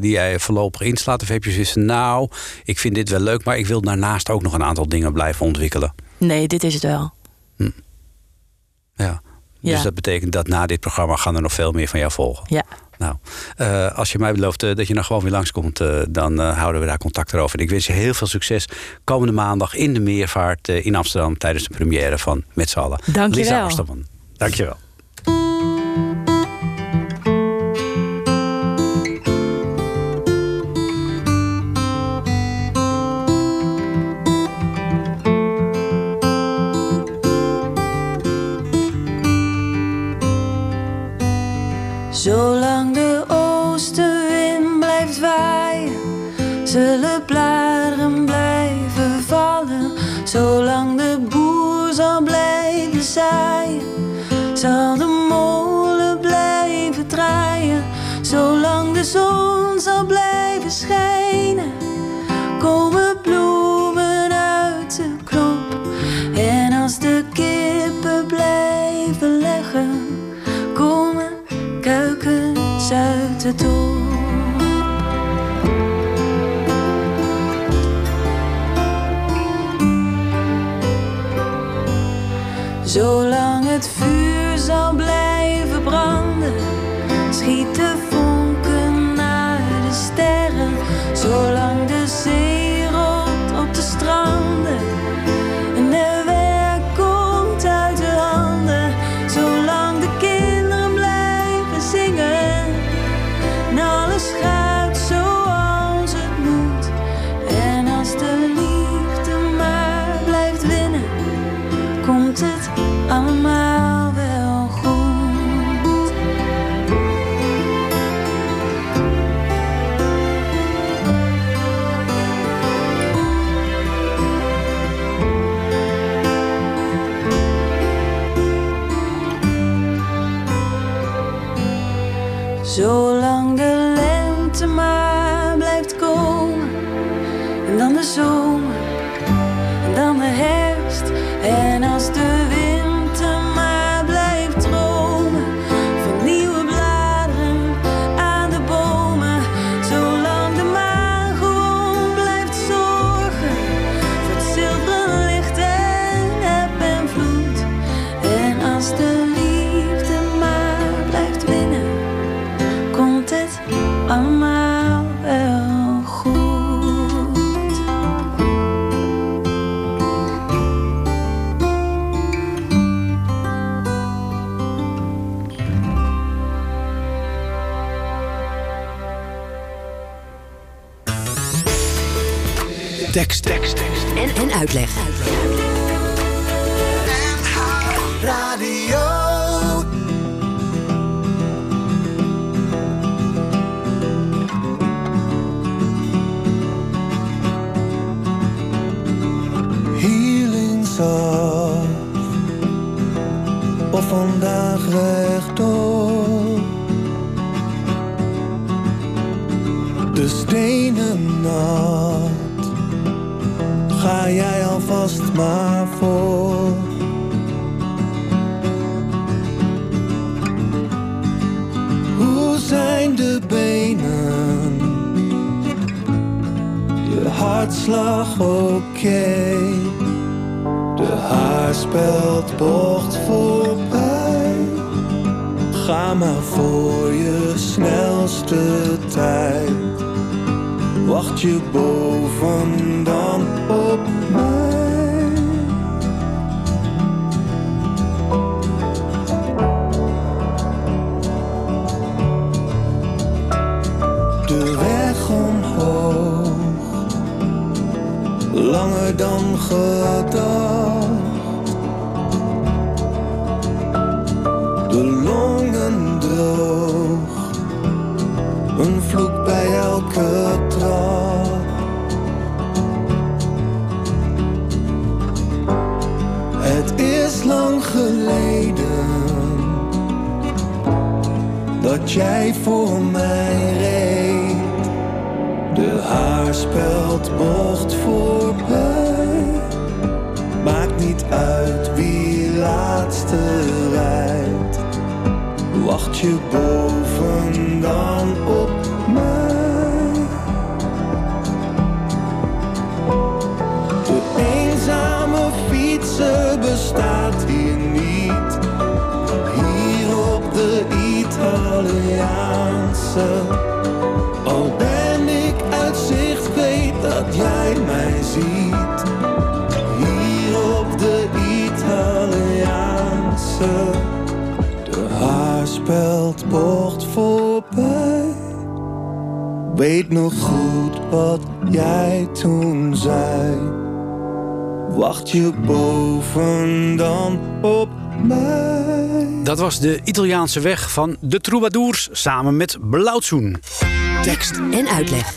Speaker 2: die jij voorlopig inslaat? Of heb je zoiets nou, ik vind dit wel leuk... maar ik wil daarnaast ook nog een aantal dingen blijven ontwikkelen?
Speaker 3: Nee, dit is het wel.
Speaker 2: Ja. Dus dat betekent dat na dit programma gaan er nog veel meer van jou volgen.
Speaker 3: Ja.
Speaker 2: Nou, eh, als je mij belooft eh, dat je nog gewoon weer langskomt, eh, dan houden we daar contact over. En ik wens je heel veel succes komende maandag in de meervaart in Amsterdam tijdens de première van Met z'n allen.
Speaker 3: Dank je
Speaker 2: Lisa
Speaker 3: wel.
Speaker 2: Dank je wel.
Speaker 6: Je hartslag oké. De haarspeld bocht voorbij. Ga maar voor je snelste tijd. Wacht je boven dan op dan gedacht. De longen droog, een vloek bij elke trap. Het is lang geleden dat jij voor mij reed. De haarspeld mocht voorbij. Uit wie laatste rijdt. Wacht je boven dan op mij? De eenzame fietser bestaat hier niet. Hier op de Italiaanse. Al ben ik uit zicht, weet dat jij mij ziet. Italiaanse. De haarspeld bocht voorbij. Weet nog goed wat jij toen zei. Wacht je boven dan op mij?
Speaker 2: Dat was de Italiaanse weg van de Troubadours samen met Blauwtsoen.
Speaker 5: Tekst
Speaker 7: En uitleg.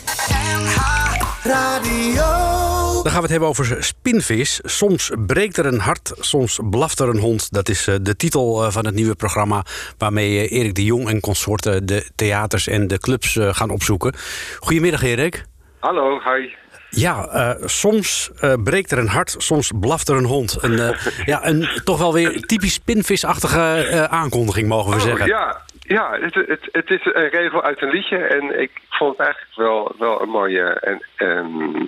Speaker 1: Radio.
Speaker 2: Dan gaan we het hebben over spinvis. Soms breekt er een hart, soms blaft er een hond. Dat is eh, de titel eh, van het nieuwe programma... waarmee eh, Erik de Jong en consorten de theaters en de clubs gaan opzoeken. Goedemiddag, Erik.
Speaker 8: Hallo, hi.
Speaker 2: Ja, soms breekt er een hart, soms blaft er een hond. Een, ja, een toch wel weer typisch spinvisachtige aankondiging, mogen we
Speaker 8: Oh,
Speaker 2: zeggen.
Speaker 8: ja, ja het, het, het is een regel uit een liedje en ik vond het eigenlijk wel, wel een mooie en ehm,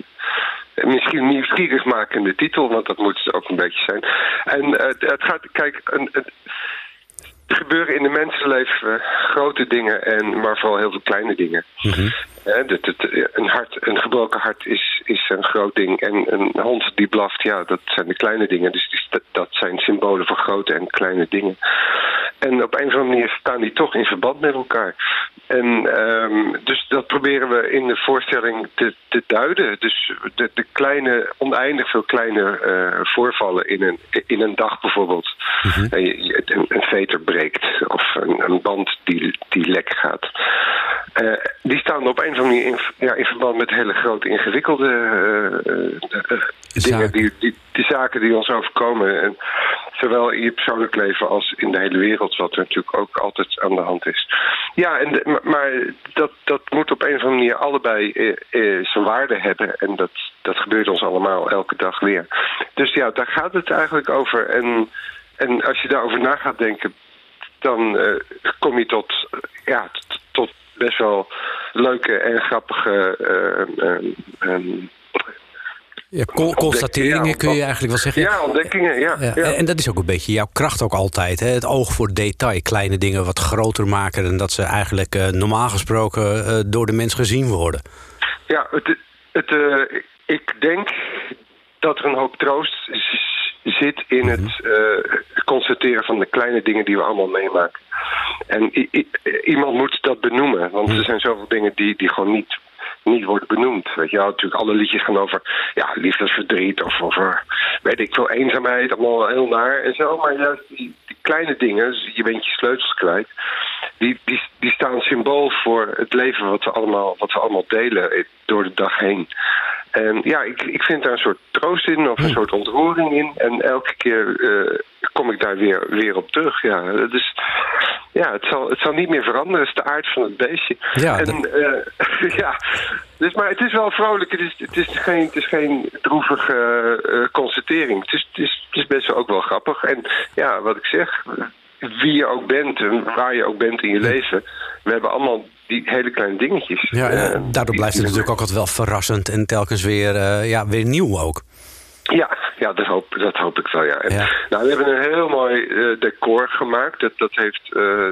Speaker 8: misschien nieuwsgierigmakende titel, want dat moet het ook een beetje zijn. En eh, het gaat, kijk, een, er gebeuren in de mensenleven grote dingen, en, maar vooral heel veel kleine dingen. Het, een, hart, een gebroken hart is, is een groot ding. En een hond die blaft, ja, dat zijn de kleine dingen. Dus dat, zijn symbolen voor grote en kleine dingen. En op een of andere manier staan die toch in verband met elkaar. En ehm, dus dat proberen we in de voorstelling te, te duiden. Dus de, de kleine, oneindig veel kleine eh, voorvallen in een, in een dag bijvoorbeeld. Een, een veter breekt of een, een band die, die lek gaat. Eh, die staan op een of andere manier in, ja, in verband met hele grote ingewikkelde eh, eh, eh, dingen, die, die, die zaken die ons overkomen. En zowel in je persoonlijk leven als in de hele wereld, wat er natuurlijk ook altijd aan de hand is. Ja, en de- maar- dat, dat moet op een of andere manier allebei zijn waarde hebben. En dat, dat gebeurt ons allemaal elke dag weer. Dus ja, daar gaat het eigenlijk over. En, en als je daarover na gaat denken, dan kom je tot, ja, tot best wel leuke en grappige eh, eh,
Speaker 2: Ja, con- constateringen
Speaker 8: Ja,
Speaker 2: kun je eigenlijk wel zeggen.
Speaker 8: ja, ontdekkingen. Ja,
Speaker 2: Ja. En dat is ook een beetje jouw kracht ook altijd. Hè? Het oog voor detail. Kleine dingen wat groter maken... dan dat ze eigenlijk eh, normaal gesproken eh, door de mens gezien worden.
Speaker 8: Ja, het, het, eh, ik denk dat er een hoop troost zit in het eh, constateren van de kleine dingen die we allemaal meemaken. En iemand moet dat benoemen, want er zijn zoveel dingen die, die gewoon niet, niet worden benoemd. Weet je wel, natuurlijk alle liedjes gaan over ja, liefdesverdriet of over, weet ik veel, eenzaamheid, allemaal heel naar en zo. Maar juist die, die kleine dingen, dus je bent je sleutels kwijt, die, die, die staan symbool voor het leven wat we allemaal, wat we allemaal delen eh, door de dag heen. En ja, ik, ik vind daar een soort troost in of een soort ontroering in. En elke keer eh, kom ik daar weer, weer op terug. Ja, dus ja, het zal, het zal niet meer veranderen. Het is de aard van het beestje.
Speaker 2: Ja,
Speaker 8: en, eh, ja. Dus, maar het is wel vrolijk. Het is, het is geen, het is geen droevige eh, constatering. Het is, het, is, het is best wel ook wel grappig. En ja, wat ik zeg, wie je ook bent en waar je ook bent in je leven, we hebben allemaal die hele kleine dingetjes.
Speaker 2: Ja,
Speaker 8: Eh,
Speaker 2: en daardoor blijft het natuurlijk ook altijd wel verrassend en telkens weer, eh, ja, weer nieuw ook.
Speaker 8: Ja, ja dat, hoop, dat hoop ik wel, ja. En,
Speaker 2: Ja.
Speaker 8: Nou, we hebben een heel mooi eh, decor gemaakt. Dat, dat heeft...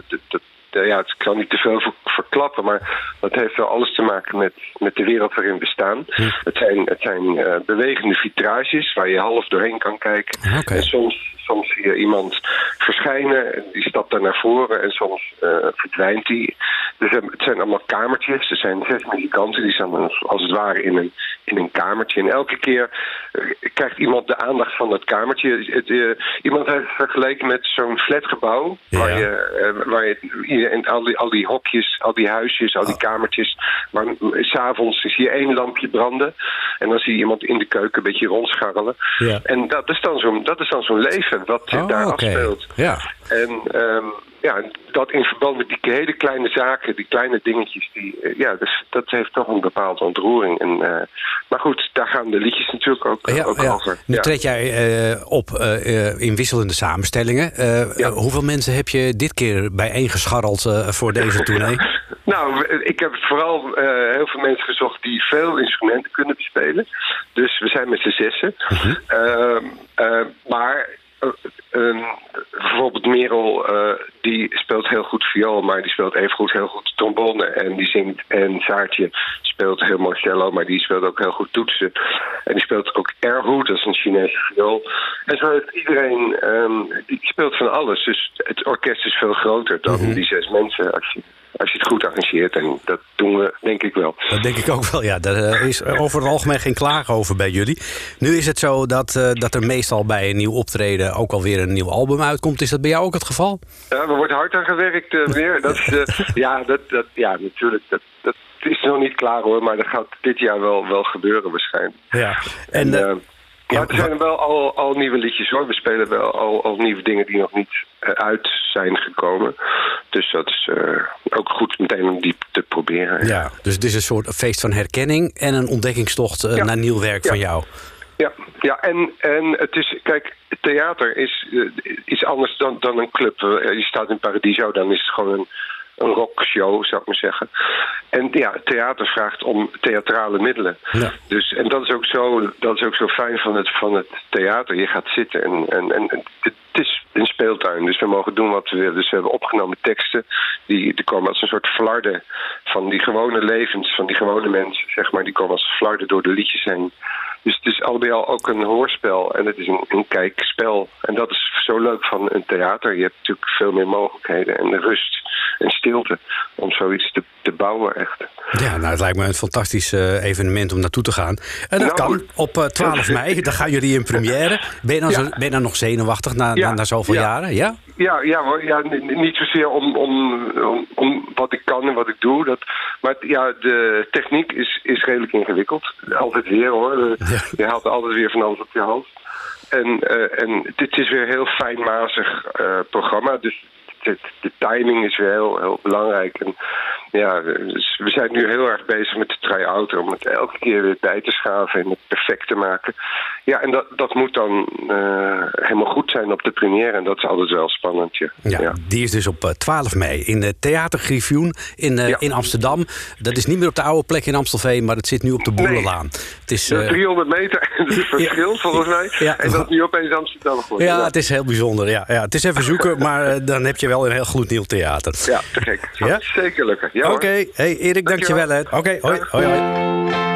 Speaker 8: dat, dat- ja, ik kan niet te veel ver- verklappen, maar dat heeft wel alles te maken met, met de wereld waarin we staan.
Speaker 2: Hm.
Speaker 8: Het zijn, het zijn bewegende vitrages waar je half doorheen kan kijken.
Speaker 2: Oké.
Speaker 8: En soms, soms zie je iemand verschijnen, en die stapt daar naar voren en soms verdwijnt die. Dus het zijn allemaal kamertjes. Er zijn zes muzikanten die staan als, als het ware in een, in een kamertje. En elke keer eh, krijgt iemand de aandacht van dat kamertje. Het, eh, iemand heeft het vergeleken met zo'n flatgebouw. Waar je, eh, waar je en al, die, al die hokjes, al die huisjes, al die kamertjes. Waar s'avonds zie je één lampje branden. En dan zie je iemand in de keuken een beetje rondscharrelen.
Speaker 2: Ja.
Speaker 8: En dat is dan zo'n dat is dan zo'n leven wat zich
Speaker 2: Oh,
Speaker 8: daar
Speaker 2: oké.
Speaker 8: afspeelt.
Speaker 2: Ja.
Speaker 8: En ehm, ja, dat in verband met die hele kleine zaken, die kleine dingetjes, die, eh, ja, dus, dat heeft toch een bepaalde ontroering. En, eh, maar goed, daar gaan de liedjes natuurlijk ook,
Speaker 2: Ja,
Speaker 8: ook
Speaker 2: ja.
Speaker 8: over.
Speaker 2: Nu
Speaker 8: Ja.
Speaker 2: treed jij eh, op in wisselende samenstellingen. Hoeveel mensen heb je dit keer bijeengescharreld voor deze tournee?
Speaker 8: Nou, ik heb vooral heel veel mensen gezocht die veel instrumenten kunnen bespelen. Dus we zijn met z'n zessen.
Speaker 2: Mhm.
Speaker 8: Ehm, eh, maar ehm, bijvoorbeeld Merel, eh, die speelt heel goed viool, maar die speelt evengoed heel goed trombone en die zingt. En Saartje speelt heel mooi cello, maar die speelt ook heel goed toetsen. En die speelt ook erhu, dat is een Chinese viool. En zo heeft iedereen, ehm, die speelt van alles. Dus het orkest is veel groter dan die zes mensen als je, als je het goed arrangeert. En dat doen we denk ik wel.
Speaker 2: Dat denk ik ook wel, ja. Daar eh, is over het algemeen geen klagen over bij jullie. Nu is het zo dat, eh, dat er meestal bij een nieuw optreden ook alweer een nieuw album uitkomt. Is dat bij jou ook het geval?
Speaker 8: Ja, er wordt hard aan gewerkt weer. Dat is, ja, dat, dat, ja, natuurlijk. Dat, dat is nog niet klaar hoor, maar dat gaat dit jaar wel, wel gebeuren waarschijnlijk.
Speaker 2: Ja.
Speaker 8: En,
Speaker 2: En,
Speaker 8: ja, er zijn wel al, al nieuwe liedjes hoor. We spelen wel al, al nieuwe dingen die nog niet eh, uit zijn gekomen. Dus dat is eh, ook goed meteen om die te proberen.
Speaker 2: ja, dus het is een soort feest van herkenning en een ontdekkingstocht eh,
Speaker 8: Ja.
Speaker 2: naar nieuw werk
Speaker 8: Ja.
Speaker 2: van jou.
Speaker 8: Ja, ja en, en het is, kijk, theater is iets anders dan, dan een club. Je staat in Paradiso, dan is het gewoon een, een rockshow, zou ik maar zeggen. En ja, theater vraagt om theatrale middelen.
Speaker 2: Ja.
Speaker 8: Dus, en dat is, ook zo, dat is ook zo fijn van het, van het theater. Je gaat zitten en, en, en het is een speeltuin, dus we mogen doen wat we willen. Dus we hebben opgenomen teksten, die, die komen als een soort flarden van die gewone levens, van die gewone mensen, zeg maar. Die komen als flarden door de liedjes heen. Dus het is al bij al ook een hoorspel en het is een, een kijkspel. En dat is zo leuk van een theater. Je hebt natuurlijk veel meer mogelijkheden en rust en stilte om zoiets te, te bouwen echt.
Speaker 2: Ja, nou, het lijkt me een fantastisch eh, evenement om naartoe te gaan. En dat
Speaker 8: Nou,
Speaker 2: kan op eh, 12 mei. Dan gaan jullie in première. Ben je dan,
Speaker 8: Ja.
Speaker 2: zo, ben je dan nog zenuwachtig na,
Speaker 8: Ja,
Speaker 2: na, na zoveel
Speaker 8: ja.
Speaker 2: jaren? Ja?
Speaker 8: Ja, ja, hoor. ja niet zozeer om, om, om, om wat ik kan en wat ik doe. Dat, maar ja, de techniek is, is redelijk ingewikkeld. Altijd weer hoor. Eh,
Speaker 2: Ja.
Speaker 8: Je haalt altijd weer van alles op je hand. En, eh, en dit is weer een heel fijnmazig eh, programma. Dus de, de timing is weer heel, heel belangrijk. En ja, dus we zijn nu heel erg bezig met de try-out. Om het elke keer weer bij te schaven en het perfect te maken. Ja, en dat, dat moet dan eh, helemaal goed zijn op de première. En dat is altijd wel spannend. Ja.
Speaker 2: Ja, die is dus op eh, 12 mei in de Theater Griffioen in, eh,
Speaker 8: Ja.
Speaker 2: in Amsterdam. Dat is niet meer op de oude plek in Amstelveen, maar het zit nu op de Boerenlaan. Het is,
Speaker 8: Dat is
Speaker 2: eh,
Speaker 8: 300 meter het verschil volgens mij. En dat is nu opeens Amsterdam geworden.
Speaker 2: ja, het is heel bijzonder. Ja, ja, het is even zoeken, maar eh, dan heb je wel een heel gloednieuw theater.
Speaker 8: Ja, te gek.
Speaker 2: Ja?
Speaker 8: Zeker lukken. Ja.
Speaker 2: Oké, hey Erik, dankjewel. hè. Oké, hoi,
Speaker 8: Dag.
Speaker 2: hoi, hoi.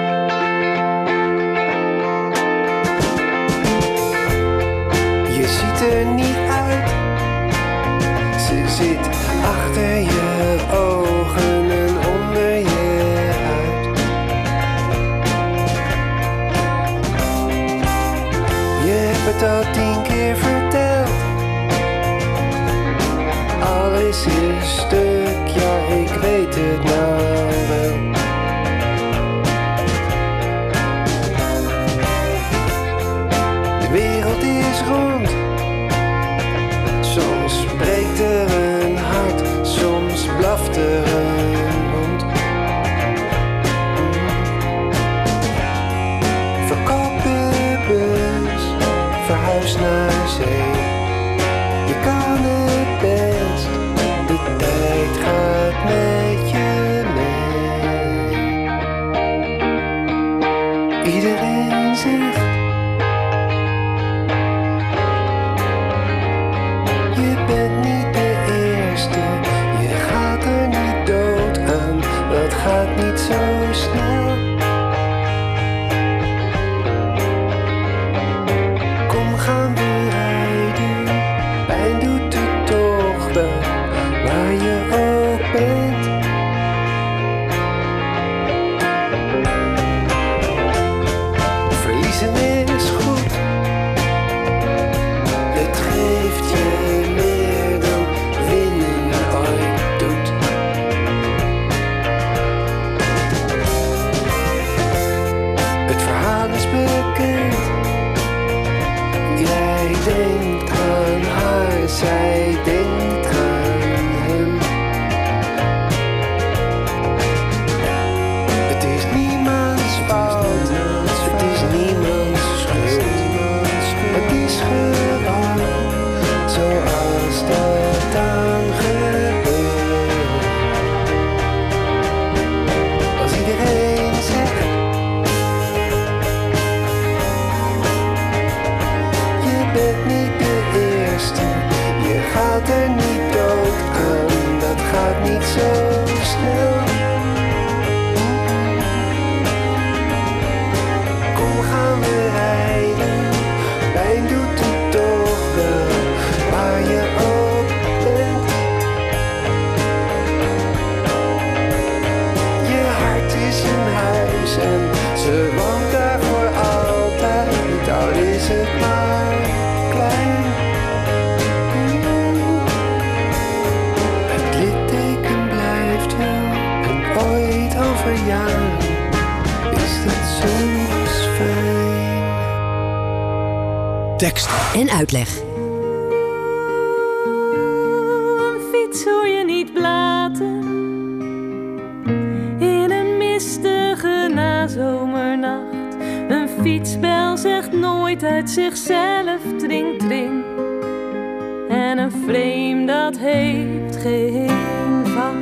Speaker 6: En een
Speaker 4: frame dat heeft geen vacht.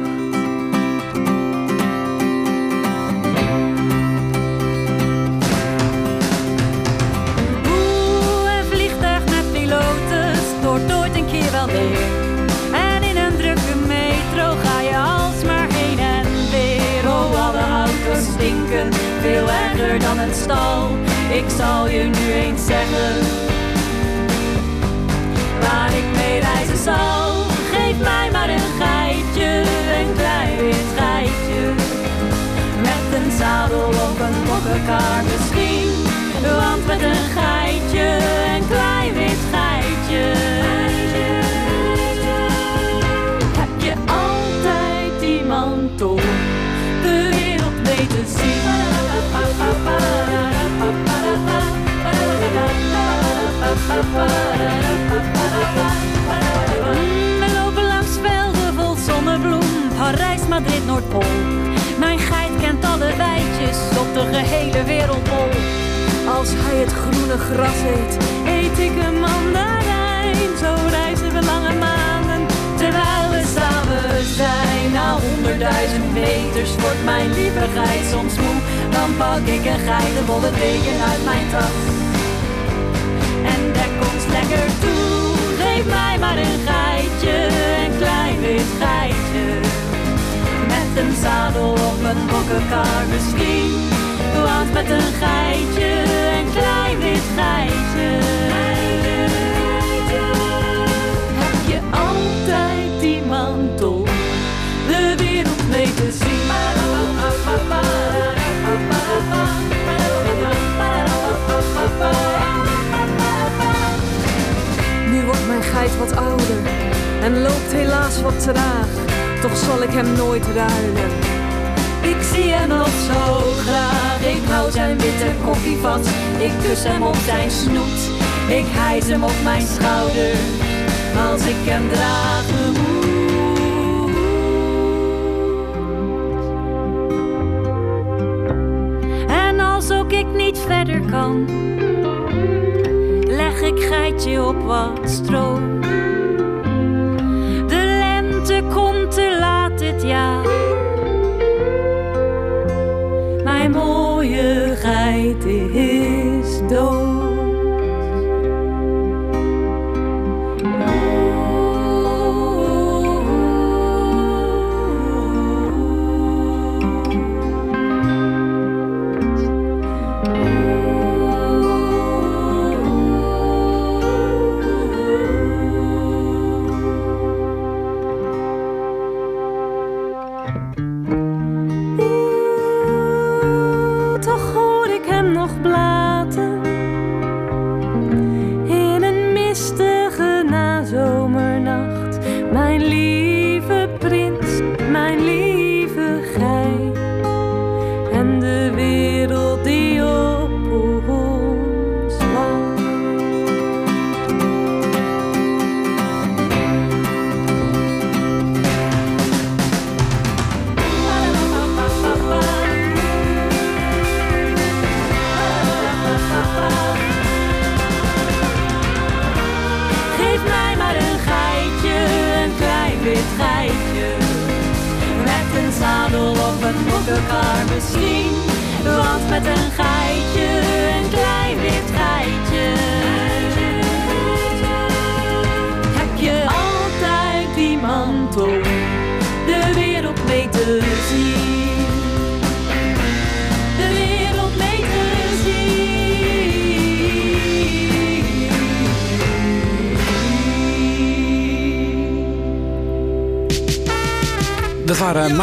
Speaker 4: Oeh, een vliegtuig met piloten stort ooit een keer wel neer. En in een drukke metro ga je alsmaar heen en weer. Oh, alle auto's stinken, veel erger dan een stal. Ik zal je nu eens zeggen misschien. Want met een geitje, een klein wit geitje. Heb je altijd iemand om de wereld mee te zien? Mm, We lopen langs velden vol zonnebloem, Parijs, Madrid, Noordpool. Mijn geit kent alle wijtjes op de gehele wereldbol. Als hij het groene gras eet, eet ik een mandarijn. Zo reizen we lange maanden, terwijl we samen zijn. Na honderdduizend meters wordt mijn lieve geit soms moe. Dan pak ik een geitenwolle deken uit mijn tas en dek ons lekker toe. Geef mij maar een geitje, een klein wit geitje. Met een zadel op een bokkenkar misschien. Want met een geitje, een klein wit geitje. Heb je altijd iemand om de wereld mee te zien. Nu wordt mijn geit wat ouder en loopt helaas wat traag toch zal ik hem nooit ruilen. Ik zie hem nog zo graag, ik hou zijn witte koffievat. Ik kus hem op zijn snoet, ik hijs hem op mijn schouder. Als ik hem dragen moet. ik niet verder kan, leg ik
Speaker 9: geitje op wat
Speaker 4: stroom.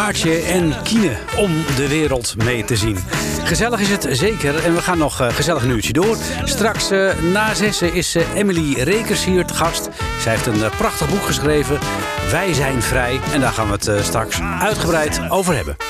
Speaker 4: Maartje en Kine om de wereld mee te zien. Gezellig is het zeker en we gaan nog eh, gezellig een uurtje door. Straks eh, na zessen is eh, Emily Rekers hier te gast. Zij heeft een prachtig boek geschreven, Wij zijn vrij. En daar gaan we het straks uitgebreid over hebben.